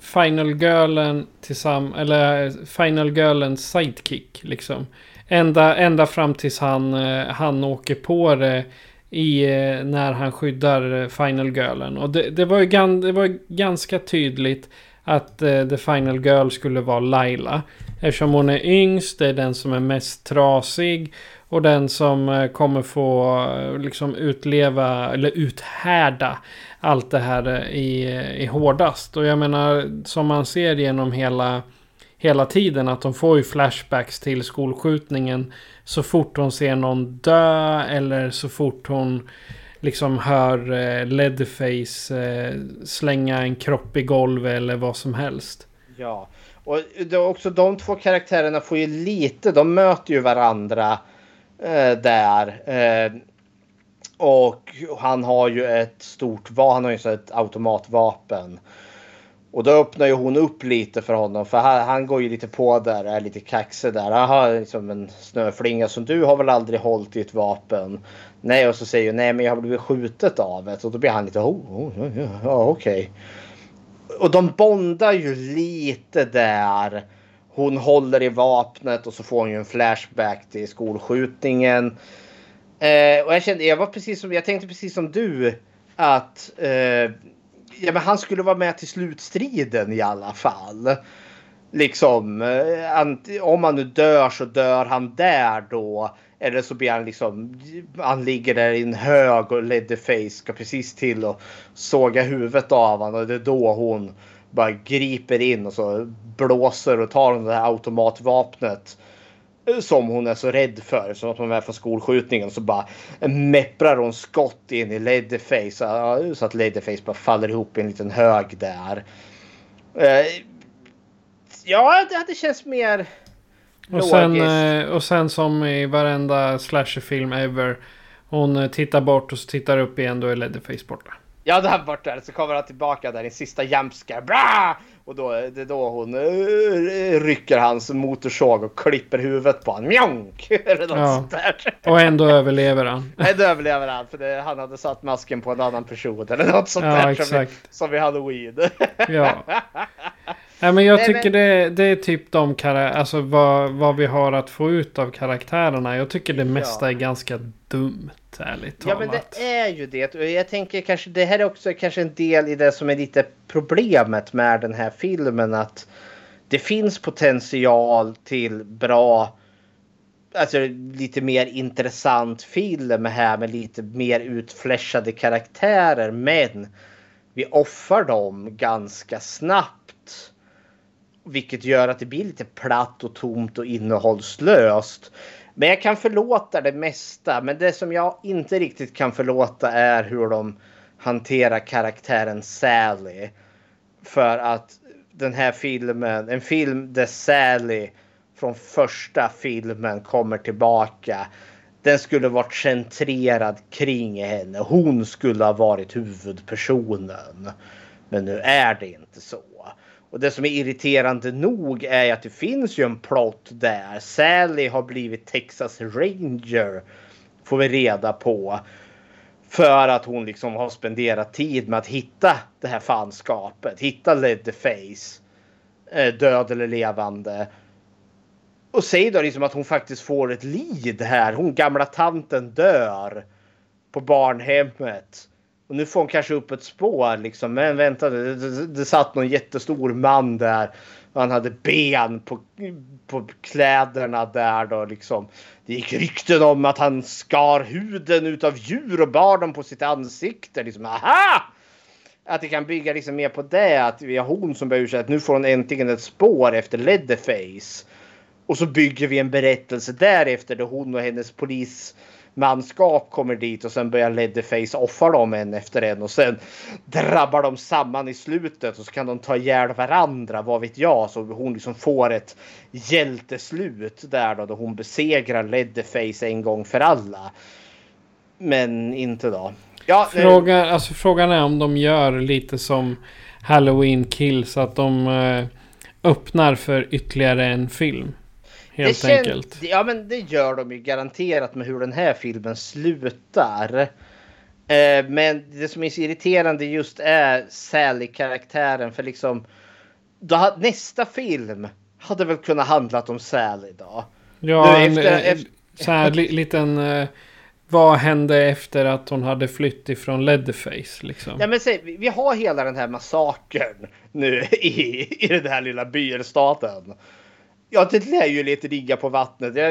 Final Girlen tillsammans, eller eh, Final Girlens sidekick liksom. Ända, ända fram tills han, eh, han åker på det i, eh, när han skyddar Final Girlen. Och det, det, var ju gan, det var ganska tydligt att uh, The Final Girl skulle vara Laila. Eftersom hon är yngst, det är den som är mest trasig. Och den som uh, kommer få uh, liksom utleva, eller uthärda allt det här i, i hårdast. Och jag menar, som man ser genom hela hela tiden. Att de får ju flashbacks till skolskjutningen. Så fort hon ser någon dö eller så fort hon liksom hör eh, Leatherface eh, slänga en kropp i golvet eller vad som helst. Ja, och det också de två karaktärerna får ju lite, de möter ju varandra eh, där. Eh, och han har ju ett stort, han har ju ett automatvapen. Och då öppnar ju hon upp lite för honom för han, han går ju lite på där, är lite kaxig där. Aha, liksom en snöflinga som du har väl aldrig hållit i ett vapen? Nej, och så säger hon nej men jag har blivit skjutet av ett och då blir han lite oh, oh, oh, oh, oh ja okej. Okay. Och de bondar ju lite där. Hon håller i vapnet och så får hon ju en flashback till skolskjutningen. Eh, och jag kände, jag var precis som, jag tänkte precis som du att eh, ja, men han skulle vara med till slutstriden i alla fall. Liksom, eh, om han nu dör så dör han där då. Eller så blir han liksom, han ligger där i en hög och Leatherface ska precis till och såga huvudet av honom. Och det är då hon bara griper in och så blåser och tar det här automatvapnet som hon är så rädd för. Så att hon är från skolskjutningen så bara mepprar hon skott in i Leatherface så att Leatherface bara faller ihop i en liten hög där. Eh, Ja, det hade känts mer Och sen, eh, och sen som i varenda slasherfilm ever. Hon eh, tittar bort och så tittar upp igen. Då är Leatherface borta. Ja, det där. Så kommer han tillbaka där i sista jumpscare. Bra! Och då, det är då hon uh, rycker hans motorsåg och klipper huvudet på honom. Mjonk! Eller *laughs* något Ja. sånt där. Och ändå överlever han. *laughs* Det överlever han. För det, han hade satt masken på en annan person. Eller något sånt Ja, där. Som, exakt. i- som i Halloween. *laughs* Ja. Nej men jag Nej, tycker men- Det, det är typ de alltså vad, vad vi har att få ut av karaktärerna. Jag tycker det mesta är ganska dumt, ärligt Ja talat. men det är ju det. Och jag tänker kanske det här är också kanske en del i det som är lite problemet med den här filmen. Att det finns potential till bra, alltså lite mer intressant film här med lite mer utfläschade karaktärer. Men vi offrar dem ganska snabbt. Vilket gör att det blir lite platt och tomt och innehållslöst. Men jag kan förlåta det mesta. Men det som jag inte riktigt kan förlåta är hur de hanterar karaktären Sally. För att den här filmen, en film där Sally från första filmen kommer tillbaka. Den skulle varit centrerad kring henne. Hon skulle ha varit huvudpersonen. Men nu är det inte så. Och det som är irriterande nog är att det finns ju en plot där. Sally har blivit Texas Ranger. Får vi reda på. För att hon liksom har spenderat tid med att hitta det här fanskapet. Hitta Leatherface. Eh, Död eller levande. Och säg då liksom att hon faktiskt får ett lid här. Hon gamla tanten dör. På barnhemmet. Och nu får hon kanske upp ett spår liksom. Men vänta, det, det, det satt någon jättestor man där. Han hade ben på, på kläderna där då liksom. Det gick rykten om att han skar huden utav djur och bar dem på sitt ansikte. Liksom, aha! Att det kan bygga liksom mer på det. Att vi har hon som börjar ursäkta att nu får hon äntligen ett spår efter Leatherface. Och så bygger vi en berättelse därefter där hon och hennes polis Manskap kommer dit och sen börjar Leatherface offa dem en efter en och sen drabbar de samman i slutet och så kan de ta ihjäl varandra, vad vet jag, så hon liksom får ett hjälteslut där då, då hon besegrar Leatherface en gång för alla. Men inte då. Ja, eh, alltså, frågan är om de gör lite som Halloween Kills. Att de eh, öppnar för ytterligare en film. Helt det enkelt. Ja men det gör de ju garanterat med hur den här filmen slutar. Eh, men det som är så irriterande just är Sally-karaktären för liksom då, nästa film hade väl kunnat handlat om Sally då. Ja, Nu en, efter- efter- så här li, liten... Eh, vad hände efter att hon hade flytt ifrån Leatherface liksom? Ja, men säg, vi- har hela den här massakern nu i, i den här lilla bystaten. Ja, det lär ju lite ligga på vattnet. Jag,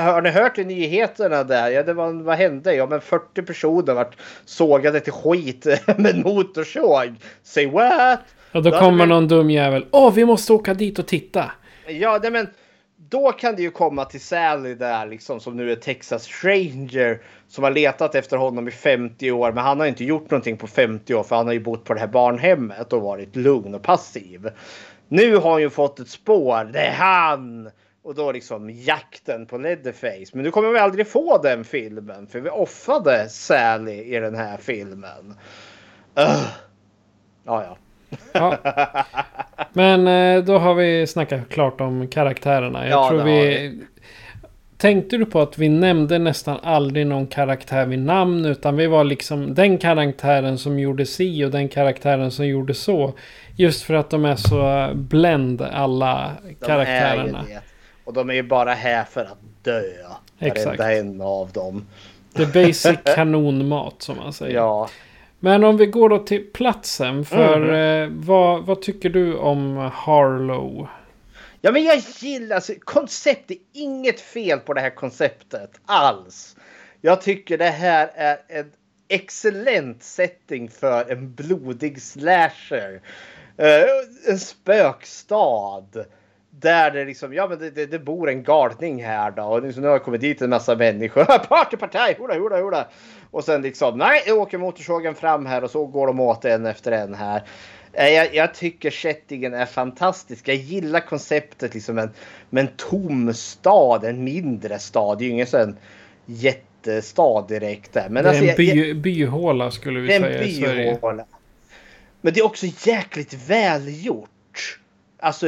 har ni hört i nyheterna där? Ja, det var, vad hände? Ja, men 40 personer vart sågade till skit *laughs* med motorsåg. Say what? Och då hade kommer vi- någon dum jävel. Åh, vi måste åka dit och titta. Ja, nej, men då kan det ju komma till Sally där liksom som nu är Texas Ranger som har letat efter honom i 50 år. Men han har inte gjort någonting på 50 år för han har ju bott på det här barnhemmet och varit lugn och passiv. Nu har han ju fått ett spår. Det är han! Och då liksom jakten på Leatherface. Men nu kommer vi aldrig få den filmen för vi offrade Sally i den här filmen. Ugh. Ja, ja. Ja. *laughs* Men eh, då har vi snackat klart om karaktärerna. Jag Ja, tror vi... Tänkte du på att vi nämnde nästan aldrig någon karaktär vid namn utan vi var liksom den karaktären som gjorde si och den karaktären som gjorde så. Just för att de är så blend alla De karaktärerna. Är ju det. Och de är ju bara här för att dö. Exakt. Varenda en av dem. The basic *laughs* kanonmat som man säger. Ja. Men om vi går då till platsen. För Mhm. eh, vad, vad tycker du om Harlow? Ja men jag gillar alltså, konceptet. Är inget fel på det här konceptet alls. Jag tycker det här är en excellent setting för en blodig slasher. Uh, en spökstad. Där det liksom, ja men det, det, det bor en galning här då. Och liksom, nu har det kommit dit en massa människor. *laughs* Partypartaj, hurra, hurra, hurra. Och sen liksom, nej, nu åker motorsågen fram här och så går de åt en efter en här. Eh, Jag, jag tycker settingen är fantastisk. Jag gillar konceptet liksom en, med en tom stad, en mindre stad. Det är ju ingen sån jättestad direkt där. Men det är alltså, en jag- by, jag- byhåla skulle vi säga i Sverige. Men det är också jäkligt välgjort. Alltså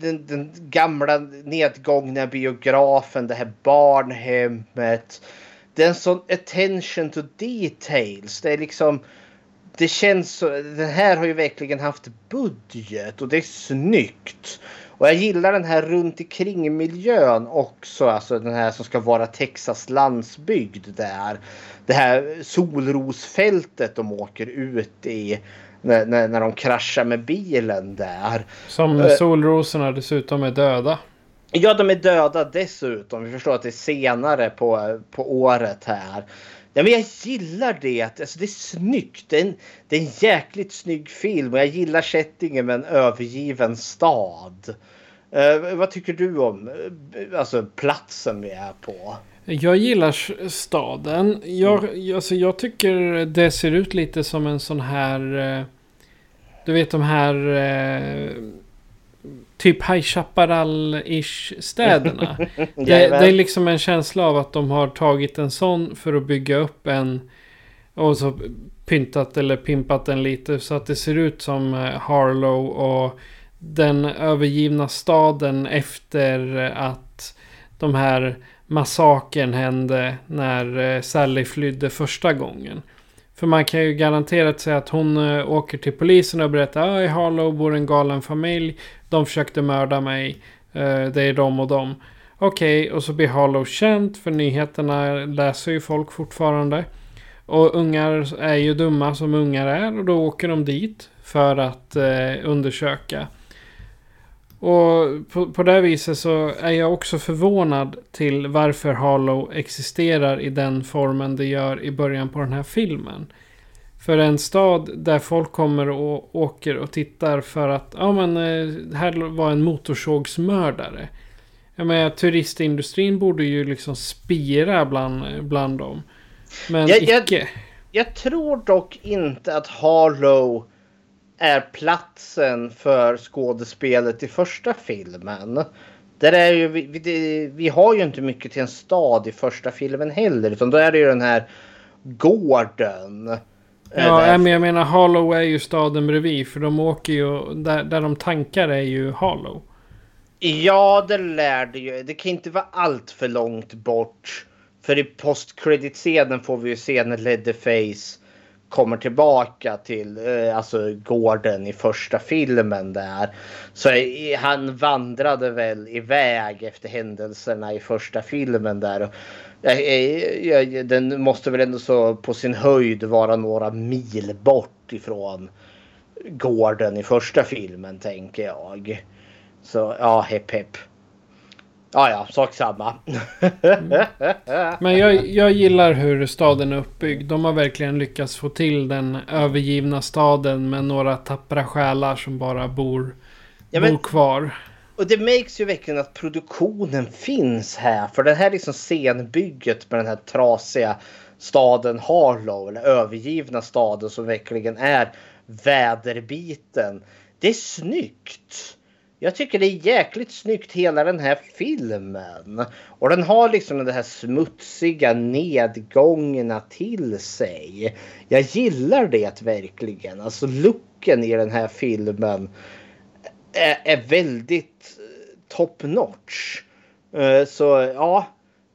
den, den gamla nedgångna biografen, det här barnhemmet. Det är en sån attention to details. Det är liksom... Det känns så... Den här har ju verkligen haft budget och det är snyggt. Och jag gillar den här runt omkring miljön också. Alltså den här som ska vara Texas landsbygd där. Det här solrosfältet de åker ut i. När, när, när de kraschar med bilen där. Som Eh, solrosorna dessutom är döda. Ja, de är döda dessutom. Vi förstår att det är senare på, på året här. Ja, men jag gillar det. Alltså, det är snyggt. Det är, en, det är en jäkligt snygg film och jag gillar settingen med en övergiven stad. Eh, vad tycker du om eh, alltså, platsen vi är på? Jag gillar staden. Jag, jag- alltså jag tycker det ser ut lite som en sån här... eh, Du vet de här... eh, Typ High Chaparral-ish städerna. *laughs* det, det är liksom en känsla av att de har tagit en sån för att bygga upp en... Och så pyntat eller pimpat den lite så att det ser ut som eh, Harlow och den övergivna staden efter att de här massakern hände när eh, Sally flydde första gången. För man kan ju garanterat säga att hon eh, åker till polisen och berättar att i Harlow bor en galen familj. De försökte mörda mig. Eh, det är de och de. Okej, och så blir Harlow känt för nyheterna läser ju folk fortfarande. Och ungar är ju dumma som ungar är och då åker de dit för att eh, undersöka. Och på, på det viset så är jag också förvånad till varför Harlow existerar i den formen det gör i början på den här filmen. För en stad där folk kommer och åker och tittar för att ja men eh, här var en motorsågsmördare. Jag menar turistindustrin borde ju liksom spira bland, bland dem. Men Jag- jag- icke. Jag tror dock inte att Harlow är platsen för skådespelet i första filmen. Där är ju, vi, vi, vi har ju inte mycket till en stad i första filmen heller. Utan då är det ju den här gården. Ja, men jag menar Harlow är ju staden bredvid. För de åker ju, där, där de tankar är ju Harlow. Ja, det lär det ju. Det kan inte vara allt för långt bort. För i post-credit-scenen får vi ju se när Leatherface kommer tillbaka till eh, alltså gården i första filmen där. Så eh, han vandrade väl iväg efter händelserna i första filmen där. Och, eh eh, eh, eh, den måste väl ändå så på sin höjd vara några mil bort ifrån gården i första filmen tänker jag. Så ja, hepp hepp. Ja, ja, sak samma. Men jag, jag gillar hur staden är uppbyggd. De har verkligen lyckats få till den övergivna staden med några tappra själar som bara bor, Ja, men- bor kvar. Och det märks ju verkligen att produktionen finns här. För det här liksom scenbygget med den här trasiga staden Harlow. Eller övergivna staden som verkligen är väderbiten. Det är snyggt. Jag tycker det är jäkligt snyggt hela den här filmen. Och den har liksom den här smutsiga nedgångarna till sig. Jag gillar det verkligen. Alltså looken i den här filmen är, är väldigt eh, top notch. Eh, så ja,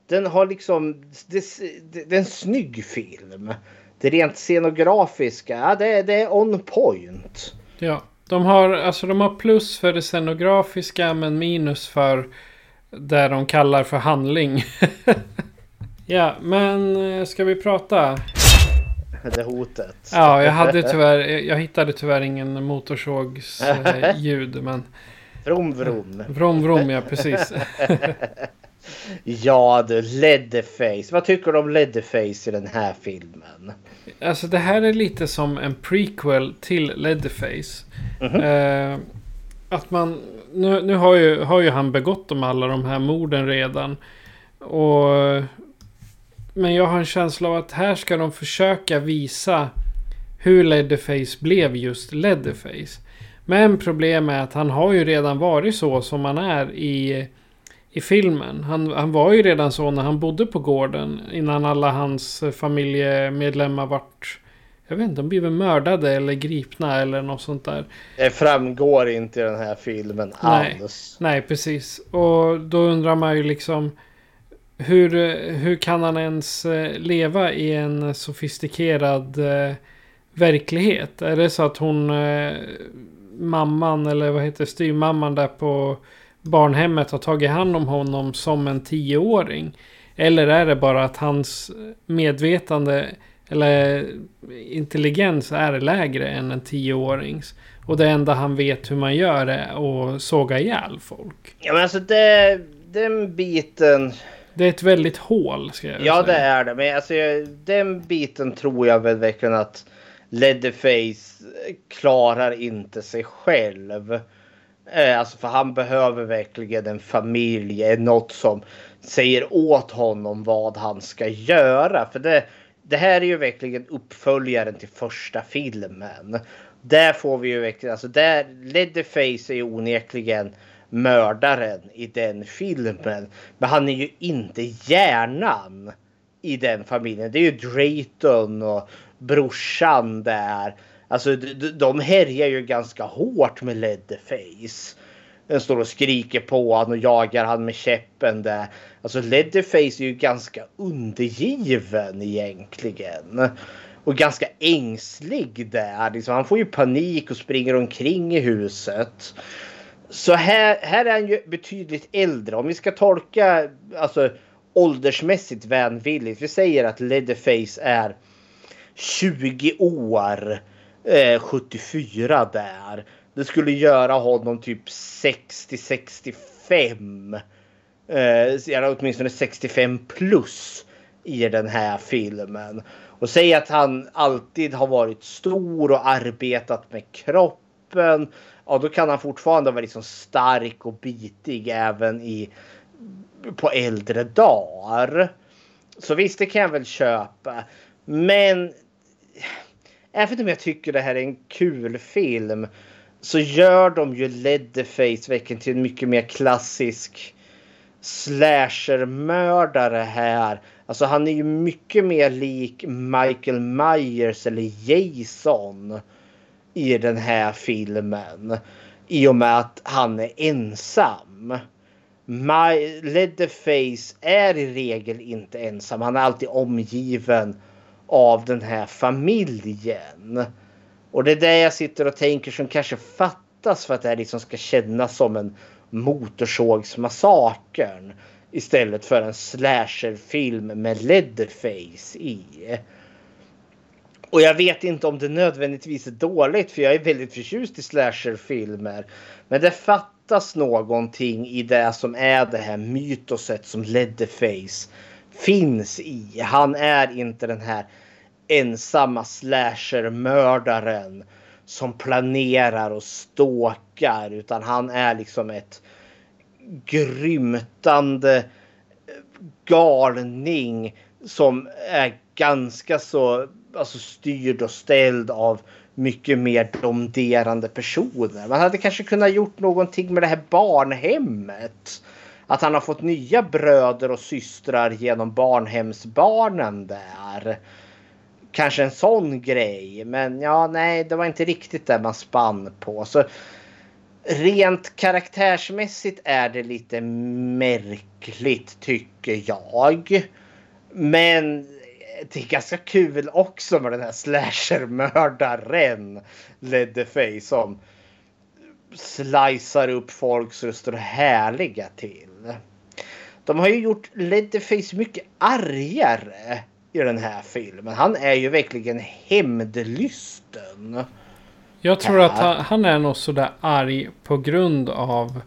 den har liksom, det, det, det är en snygg film. Det rent scenografiska, ja, det, det är on point. Ja, de har, alltså de har plus för det scenografiska men minus för det de kallar för handling. *laughs* ja, men eh, ska vi prata? Det hotet. Ja, jag hade tyvärr, jag hittade tyvärr ingen motorsågs eh, *laughs* men... Vrom vrom. Vrom vrom ja, precis. *laughs* Ja du, Leatherface. Vad tycker du om Leatherface i den här filmen? Alltså det här är lite som en prequel till Leatherface. Eh, att man... Nu, nu har, ju, har ju han begått de alla de här morden redan. Och... Men jag har en känsla av att här ska de försöka visa hur Leatherface blev just Leatherface. Men problemet är att han har ju redan varit så som han är i, i filmen. Han, han var ju redan så när han bodde på gården. Innan alla hans familjemedlemmar vart... Jag vet inte, de blev mördade eller gripna eller något sånt där. Det framgår inte i den här filmen Nej, alls. nej precis. Och då undrar man ju liksom... Hur, hur kan han ens eh, leva i en sofistikerad eh, verklighet? Är det så att hon... Eh, mamman eller vad heter styrmamman där på barnhemmet har tagit hand om honom som en tioåring? Eller är det bara att hans medvetande eller intelligens är lägre än en tioårings? Och det enda han vet hur man gör är att såga ihjäl folk. Ja men alltså det, den biten. Det är ett väldigt hål ska jag Ja säga. det är det. Men alltså den biten tror jag väl verkligen att Leatherface klarar inte sig själv. Eh, alltså för han behöver verkligen en familj, något som säger åt honom vad han ska göra. För det, det här är ju verkligen uppföljaren till första filmen. Där får vi ju verkligen, alltså där Leatherface är ju onekligen mördaren i den filmen. Men han är ju inte hjärnan i den familjen. Det är ju Drayton och brorsan där. Alltså de, de- härjar ju ganska hårt med Leatherface. Den står och skriker på honom och jagar han med käppen där. Alltså Leatherface är ju ganska undergiven egentligen. Och ganska ängslig där. Liksom, han får ju panik och springer omkring i huset. Så här, här är han ju betydligt äldre. Om vi ska tolka alltså, åldersmässigt vänvilligt. Vi säger att Leatherface är 20 år. Eh, 74 där. Det skulle göra honom typ 60-65. Eh, åtminstone 65 plus i den här filmen. Och säg att han alltid har varit stor och arbetat med kroppen. Ja, då kan han fortfarande vara liksom stark och bitig även i på äldre dagar. Så visst, det kan jag väl köpa. Men även om jag tycker det här är en kul film så gör de ju Leatherface verkligen till en mycket mer klassisk slashermördare här. Alltså han är ju mycket mer lik Michael Myers eller Jason i den här filmen. I och med att han är ensam. My, Leatherface är i regel inte ensam. Han är alltid omgiven av den här familjen. Och det är det jag sitter och tänker som kanske fattas för att det här liksom ska kännas som en Motorsågsmassakern. Istället för en slasherfilm med Leatherface i. Och jag vet inte om det nödvändigtvis är dåligt för jag är väldigt förtjust i slasherfilmer. Men det fattas någonting i det som är det här mytoset som Leatherface finns i. Han är inte den här ensamma slashermördaren som planerar och stalkar utan han är liksom ett grymtande eh, galning som är ganska så alltså, styrd och ställd av mycket mer domderande personer. Man hade kanske kunnat gjort någonting med det här barnhemmet. Att han har fått nya bröder och systrar genom barnhemsbarnen där. Kanske en sån grej. Men ja, nej, det var inte riktigt det man spann på. Så rent karaktärsmässigt är det lite märkligt tycker jag. Men det är ganska kul också med den här slashermördaren Leatherface som slicear upp folk så det står härliga till. De har ju gjort Leatherface mycket argare i den här filmen. Han är ju verkligen hämndlysten. Jag tror att han, han är nog sådär arg på grund av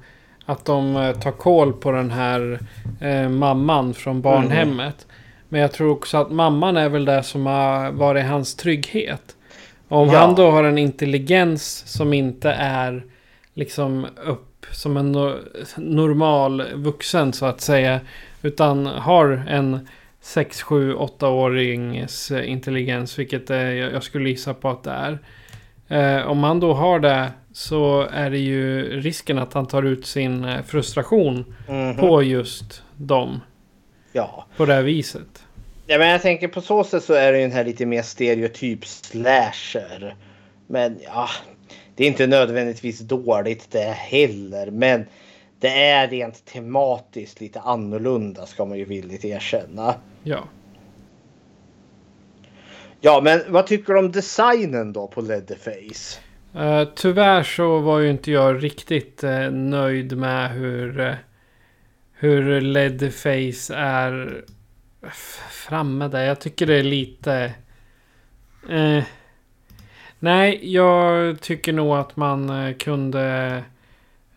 att de eh, tar koll på den här eh, mamman från barnhemmet. Men jag tror också att mamman är väl det som har varit hans trygghet. Om Ja. han då har en intelligens som inte är liksom upp som en no- normal vuxen så att säga. Utan har en 6, 7, 8-årings intelligens. Vilket är, jag skulle gissa på att det är. Eh, om han då har det så är det ju risken att han tar ut sin eh, frustration Mhm. på just dem. Ja. På det här viset. Ja, men jag tänker på så sätt så är det ju den här lite mer stereotyp slasher. Men ja, det är inte nödvändigtvis dåligt det heller. Men det är rent tematiskt lite annorlunda ska man ju villigt erkänna. Ja. Ja, men vad tycker du om designen då på Leatherface? Eh, tyvärr så var ju inte jag riktigt eh, nöjd med hur, eh, hur Leatherface är framme där. Jag tycker det är lite... Eh, nej, jag tycker nog att man eh, kunde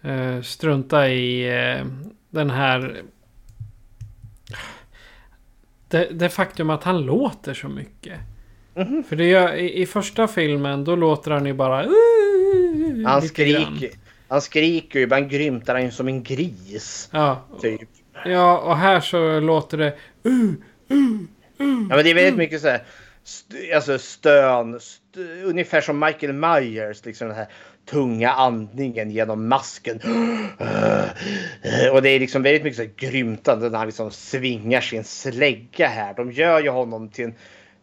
eh, strunta i eh, den här... Det, det faktum att han låter så mycket. För det gör, i, i första filmen då låter han ju bara... Han skriker, han skriker ju, ibland grymtar han ju som en gris. Ja. Typ. Ja, och här så låter det... Ja, men det är väldigt mycket så här, st- alltså stön, st ungefär som Michael Myers, liksom den här tunga andningen genom masken. *gasps* Och det är liksom väldigt mycket så här grymtande när han liksom svingar sin slägga här. De gör ju honom till en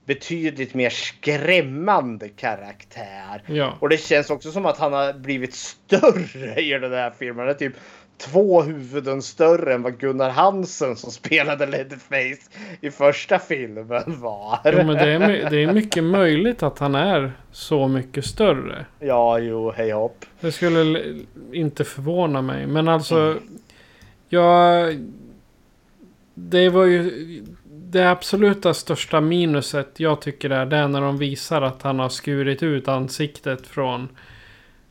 betydligt mer skrämmande karaktär. Ja. Och det känns också som att han har blivit större i den här filmen. Han är typ två huvuden större än vad Gunnar Hansen som spelade Leatherface i första filmen var. Jo, men det är, det är mycket möjligt att han är så mycket större. Ja, jo, hej hopp. Det skulle inte förvåna mig. Men alltså... Jag... Det var ju... Det absoluta största minuset jag tycker är det är när de visar att han har skurit ut ansiktet från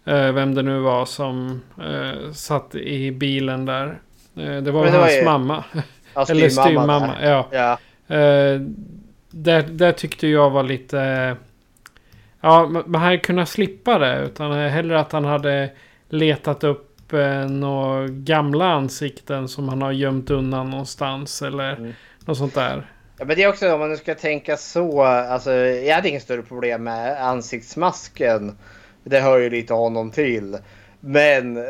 vem det nu var som eh, satt i bilen där. Eh, det var väl hans ju- mamma. *laughs* Ja, Eller styvmamma där. Ja. Ja. Eh, det, det tyckte jag var lite... Ja, man hade kunnat slippa det. Utan hellre att han hade letat upp eh, några gamla ansikten som han har gömt undan någonstans. Eller Mm. något sånt där. Ja, men det är också om man nu ska tänka så. Alltså, jag hade inget större problem med ansiktsmasken. Det hör ju lite honom till. Men eh,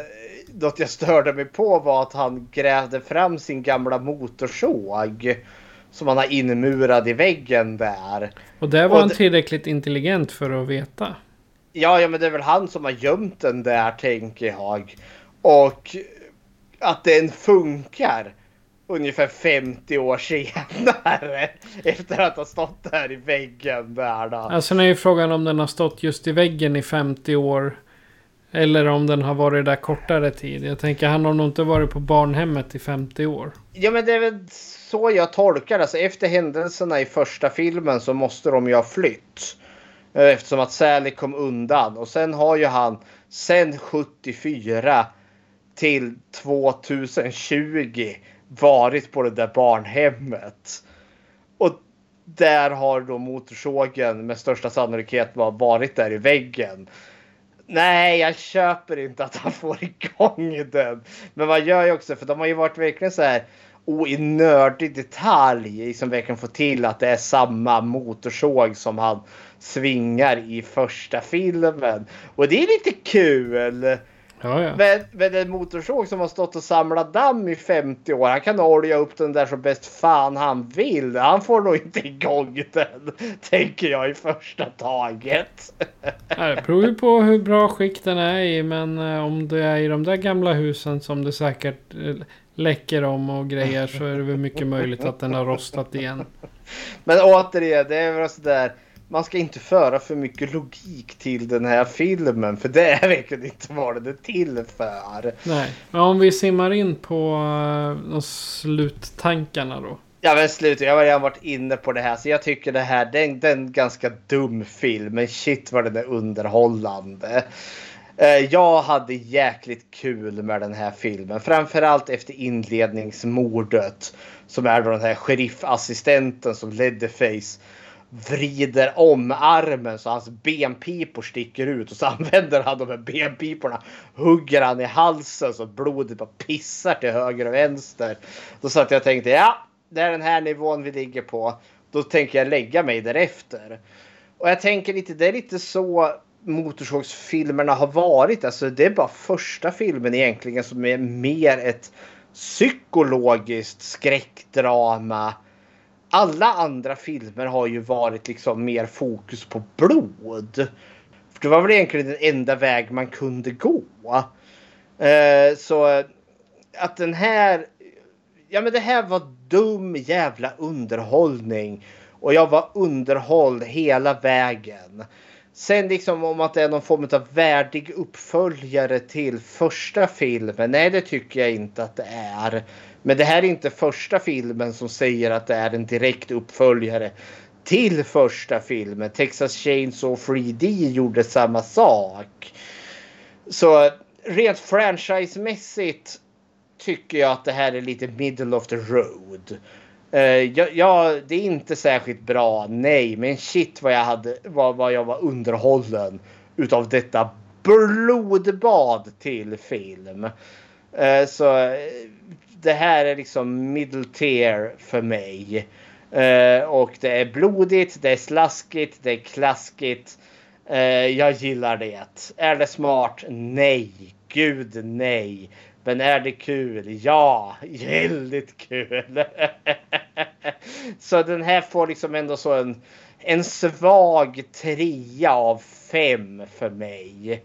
något jag störde mig på var att han grävde fram sin gamla motorsåg. Som han har inmurad i väggen där. Och det var Och han tillräckligt intelligent för att veta. Ja, ja, men det är väl han som har gömt den där tänker jag. Och att den funkar ungefär 50 år senare. *laughs* Efter att ha stått där i väggen där då. Alltså nu är ju frågan om den har stått just i väggen i 50 år. Eller om den har varit där kortare tid. Jag tänker han har nog inte varit på barnhemmet i 50 år. Ja men det är väl så jag tolkar det. Alltså, efter händelserna i första filmen så måste de ju ha flytt. Eh, Eftersom att Sally kom undan. Och sen har ju han sen 74 till 2020 varit på det där barnhemmet. Och där har då motorsågen med största sannolikhet varit där i väggen. Nej, jag köper inte att han får igång den. Men man gör ju också, för de har ju varit verkligen så här och i nördig detalj som verkligen får till att det är samma motorsåg som han svingar i första filmen. Och det är lite kul. Ja, ja. Men, men en motorsåg som har stått och samlat damm i 50 år. Han kan olja upp den där så bäst fan han vill. Han får nog inte igång den. *laughs* Tänker jag i första taget. *laughs* Det beror ju på hur bra skick den är i. Men eh, om det är i de där gamla husen som det säkert eh, läcker om och grejer. Så är det väl mycket möjligt att den har rostat igen. *laughs* Men återigen, det är väl sådär. Man ska inte föra för mycket logik till den här filmen. För det är verkligen inte vad den är till för. Nej, men om vi simmar in på uh, sluttankarna då. Ja men slutet, jag har redan varit inne på det här. Så jag tycker det här, det är en, det är en ganska dum film. Men shit vad den är underhållande. Eh, Jag hade jäkligt kul med den här filmen. Framförallt efter inledningsmordet. Som är då den här sheriffassistenten som Leatherface vrider om armen så hans benpipor sticker ut och så *laughs* använder han de här benpiporna. Hugger han i halsen så blodet bara pissar till höger och vänster. Då satt jag och tänkte ja, det är den här nivån vi ligger på. Då tänker jag lägga mig därefter. Och jag tänker lite, det är lite så motorsågsfilmerna har varit. Alltså det är bara första filmen egentligen som är mer ett psykologiskt skräckdrama. Alla andra filmer har ju varit liksom mer fokus på blod. För det var väl egentligen den enda väg man kunde gå. Eh, så eh, att den här... Ja men det här var dum jävla underhållning. Och jag var underhålld hela vägen. Sen liksom om att det är någon form av värdig uppföljare till första filmen. Nej, det tycker jag inte att det är. Men det här är inte första filmen som säger att det är en direkt uppföljare till första filmen. Texas Chainsaw 3D gjorde samma sak. Så rent franchisemässigt tycker jag att det här är lite middle of the road. Eh, uh, ja, ja, det är inte särskilt bra, nej, men shit vad jag, hade, vad, vad jag var underhållen utav detta blodbad till film. Uh, så eh, det här är liksom middle tier för mig. Eh, och det är blodigt, det är slaskigt, det är klaskigt. Eh, jag gillar det. Är det smart? Nej. Gud nej. Men är det kul? Ja, väldigt kul. *laughs* så den här får liksom ändå så en, en svag trea av fem för mig.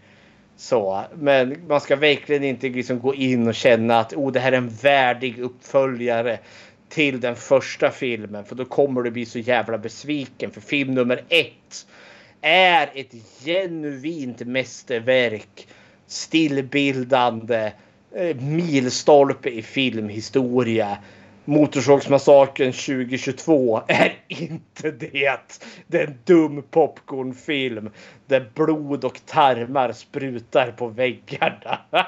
Så, men man ska verkligen inte liksom gå in och känna att oh, det här är en värdig uppföljare till den första filmen. För då kommer du bli så jävla besviken. För film nummer ett är ett genuint mästerverk. Stillbildande Eh, milstolpe i filmhistoria. Motorsågsmassakern 2022 är inte det. Det är en dum popcornfilm där blod och tarmar sprutar på väggarna. *laughs*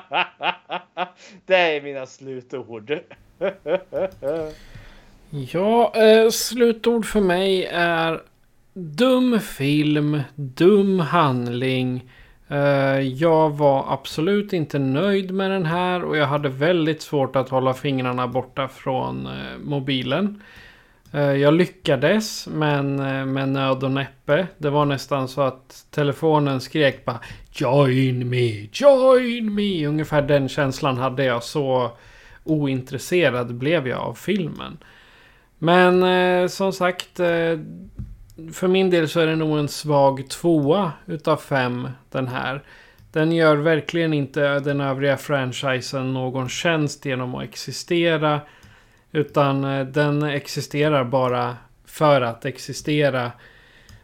Det är mina slutord. *laughs* Ja, eh, slutord för mig är dum film, dum handling Eh, Eh, jag var absolut inte nöjd med den här och jag hade väldigt svårt att hålla fingrarna borta från eh, mobilen. Eh, jag lyckades men med nöd och näppe. Det var nästan så att telefonen skrek bara Join me, join me. Ungefär den känslan hade jag. Så ointresserad blev jag av filmen. Men som sagt för min del så är det nog en svag tvåa utav fem den här. Den gör verkligen inte den övriga franchisen någon tjänst genom att existera. Utan eh, den existerar bara för att existera.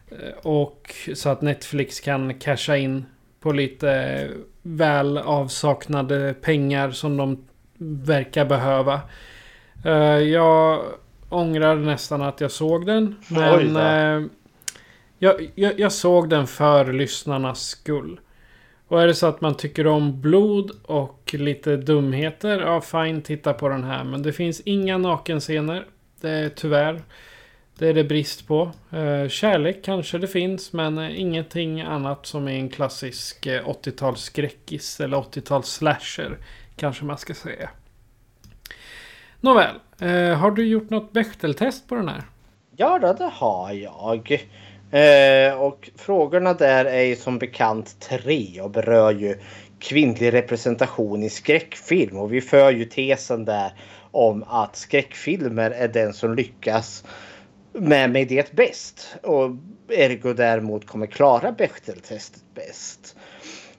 Eh, och så att Netflix kan casha in på lite väl avsaknade pengar som de verkar behöva. Eh, jag ångrar nästan att jag såg den. Men eh, jag, jag, jag, såg den för lyssnarnas skull. Och är det så att man tycker om blod och lite dumheter, ja fine, titta på den här. Men det finns inga nakenscener. Det är tyvärr. Det är det brist på. Eh, kärlek kanske det finns, men eh, ingenting annat som är en klassisk eh, 80-tals skräckis eller 80-tals slasher. Kanske man ska säga. Nåväl, eh, har du gjort något Bechteltest på den här? Ja, det har jag. Eh, och frågorna där är ju som bekant tre och berör ju kvinnlig representation i skräckfilm. Och vi för ju tesen där om att skräckfilmer är den som lyckas med, med det bäst. Och ergo däremot kommer klara Bechteltestet bäst.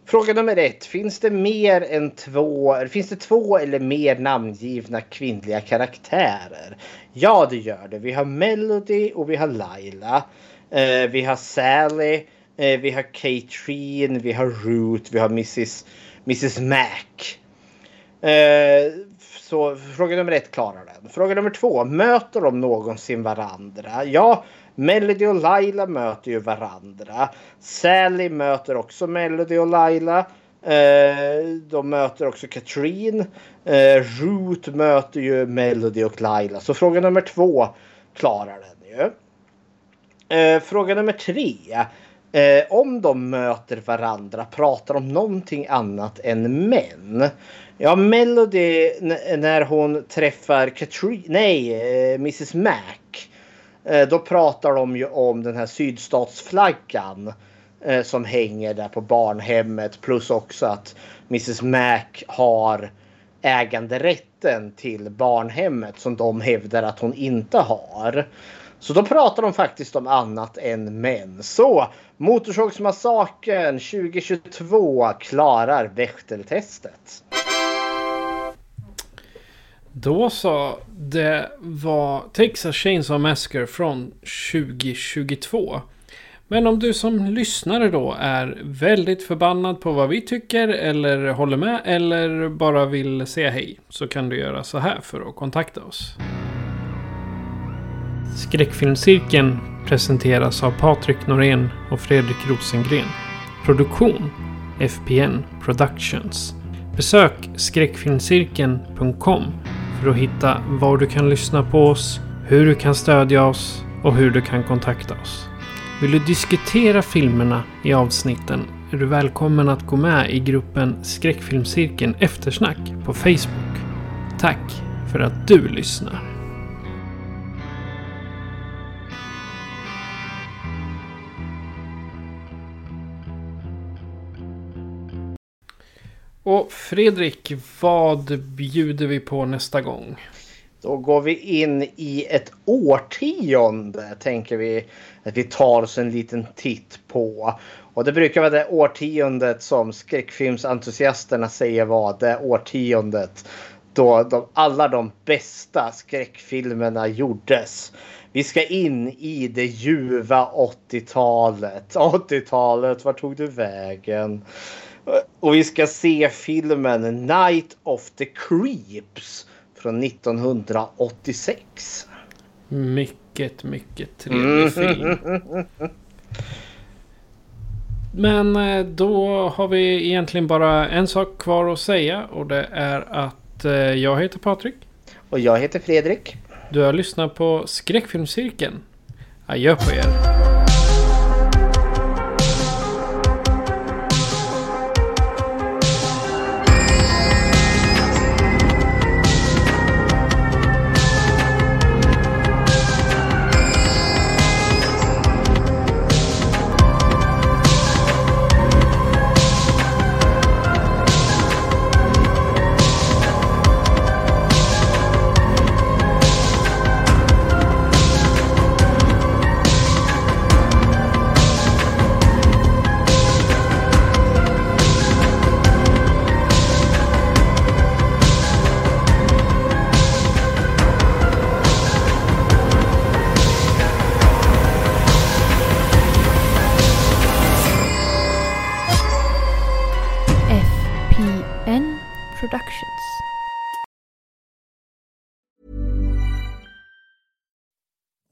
Fråga nummer ett. Finns det mer än två, finns det två eller mer namngivna kvinnliga karaktärer? Ja, det gör det. Vi har Melody och vi har Laila. Eh, vi har Sally. Eh, vi har Katrine. Vi har Ruth. Vi har Mrs. Mrs Mac. Eh, så fråga nummer ett klarar den. Fråga nummer två. Möter de någonsin varandra? Ja, Melody och Laila möter ju varandra. Sally möter också Melody och Laila. Eh, de möter också Katrin. Eh, Root möter ju Melody och Laila. Så fråga nummer två klarar den ju. Eh, fråga nummer tre. eh, om de möter varandra pratar om någonting annat än män. Ja, Melody när hon träffar Katrin, nej, eh, Mrs Mac. Eh, då pratar de ju om den här sydstatsflaggan eh, som hänger där på barnhemmet. Plus också att Mrs Mac har äganderätten till barnhemmet som de hävdar att hon inte har. Så då pratar de faktiskt om annat än män. Så Motorsågsmassakern 2022 klarar Bechteltestet. Då så. Det var Texas Chainsaw Massacre från 2022. Men om du som lyssnare då är väldigt förbannad på vad vi tycker eller håller med eller bara vill säga hej så kan du göra så här för att kontakta oss. Skräckfilmscirkeln presenteras av Patrik Norén och Fredrik Rosengren. Produktion FPN Productions. Besök skräckfilmscirkeln.com för att hitta var du kan lyssna på oss, hur du kan stödja oss och hur du kan kontakta oss. Vill du diskutera filmerna i avsnitten är du välkommen att gå med i gruppen Skräckfilmscirkeln Eftersnack på Facebook. Tack för att du lyssnar. Och Fredrik, vad bjuder vi på nästa gång? Då går vi in i ett årtionde tänker vi att vi tar oss en liten titt på. Och det brukar vara det årtiondet som skräckfilmsentusiasterna säger var det årtiondet då de, alla de bästa skräckfilmerna gjordes. Vi ska in i det ljuva 80-talet. 80-talet, *laughs* var tog du vägen? Och vi ska se filmen Night of the Creeps från 1986. Mycket, mycket trevlig film. Men eh, då har vi egentligen bara en sak kvar att säga och det är att eh, jag heter Patrik. Och jag heter Fredrik. Du har lyssnat på Skräckfilmscirkeln. Adjö på er.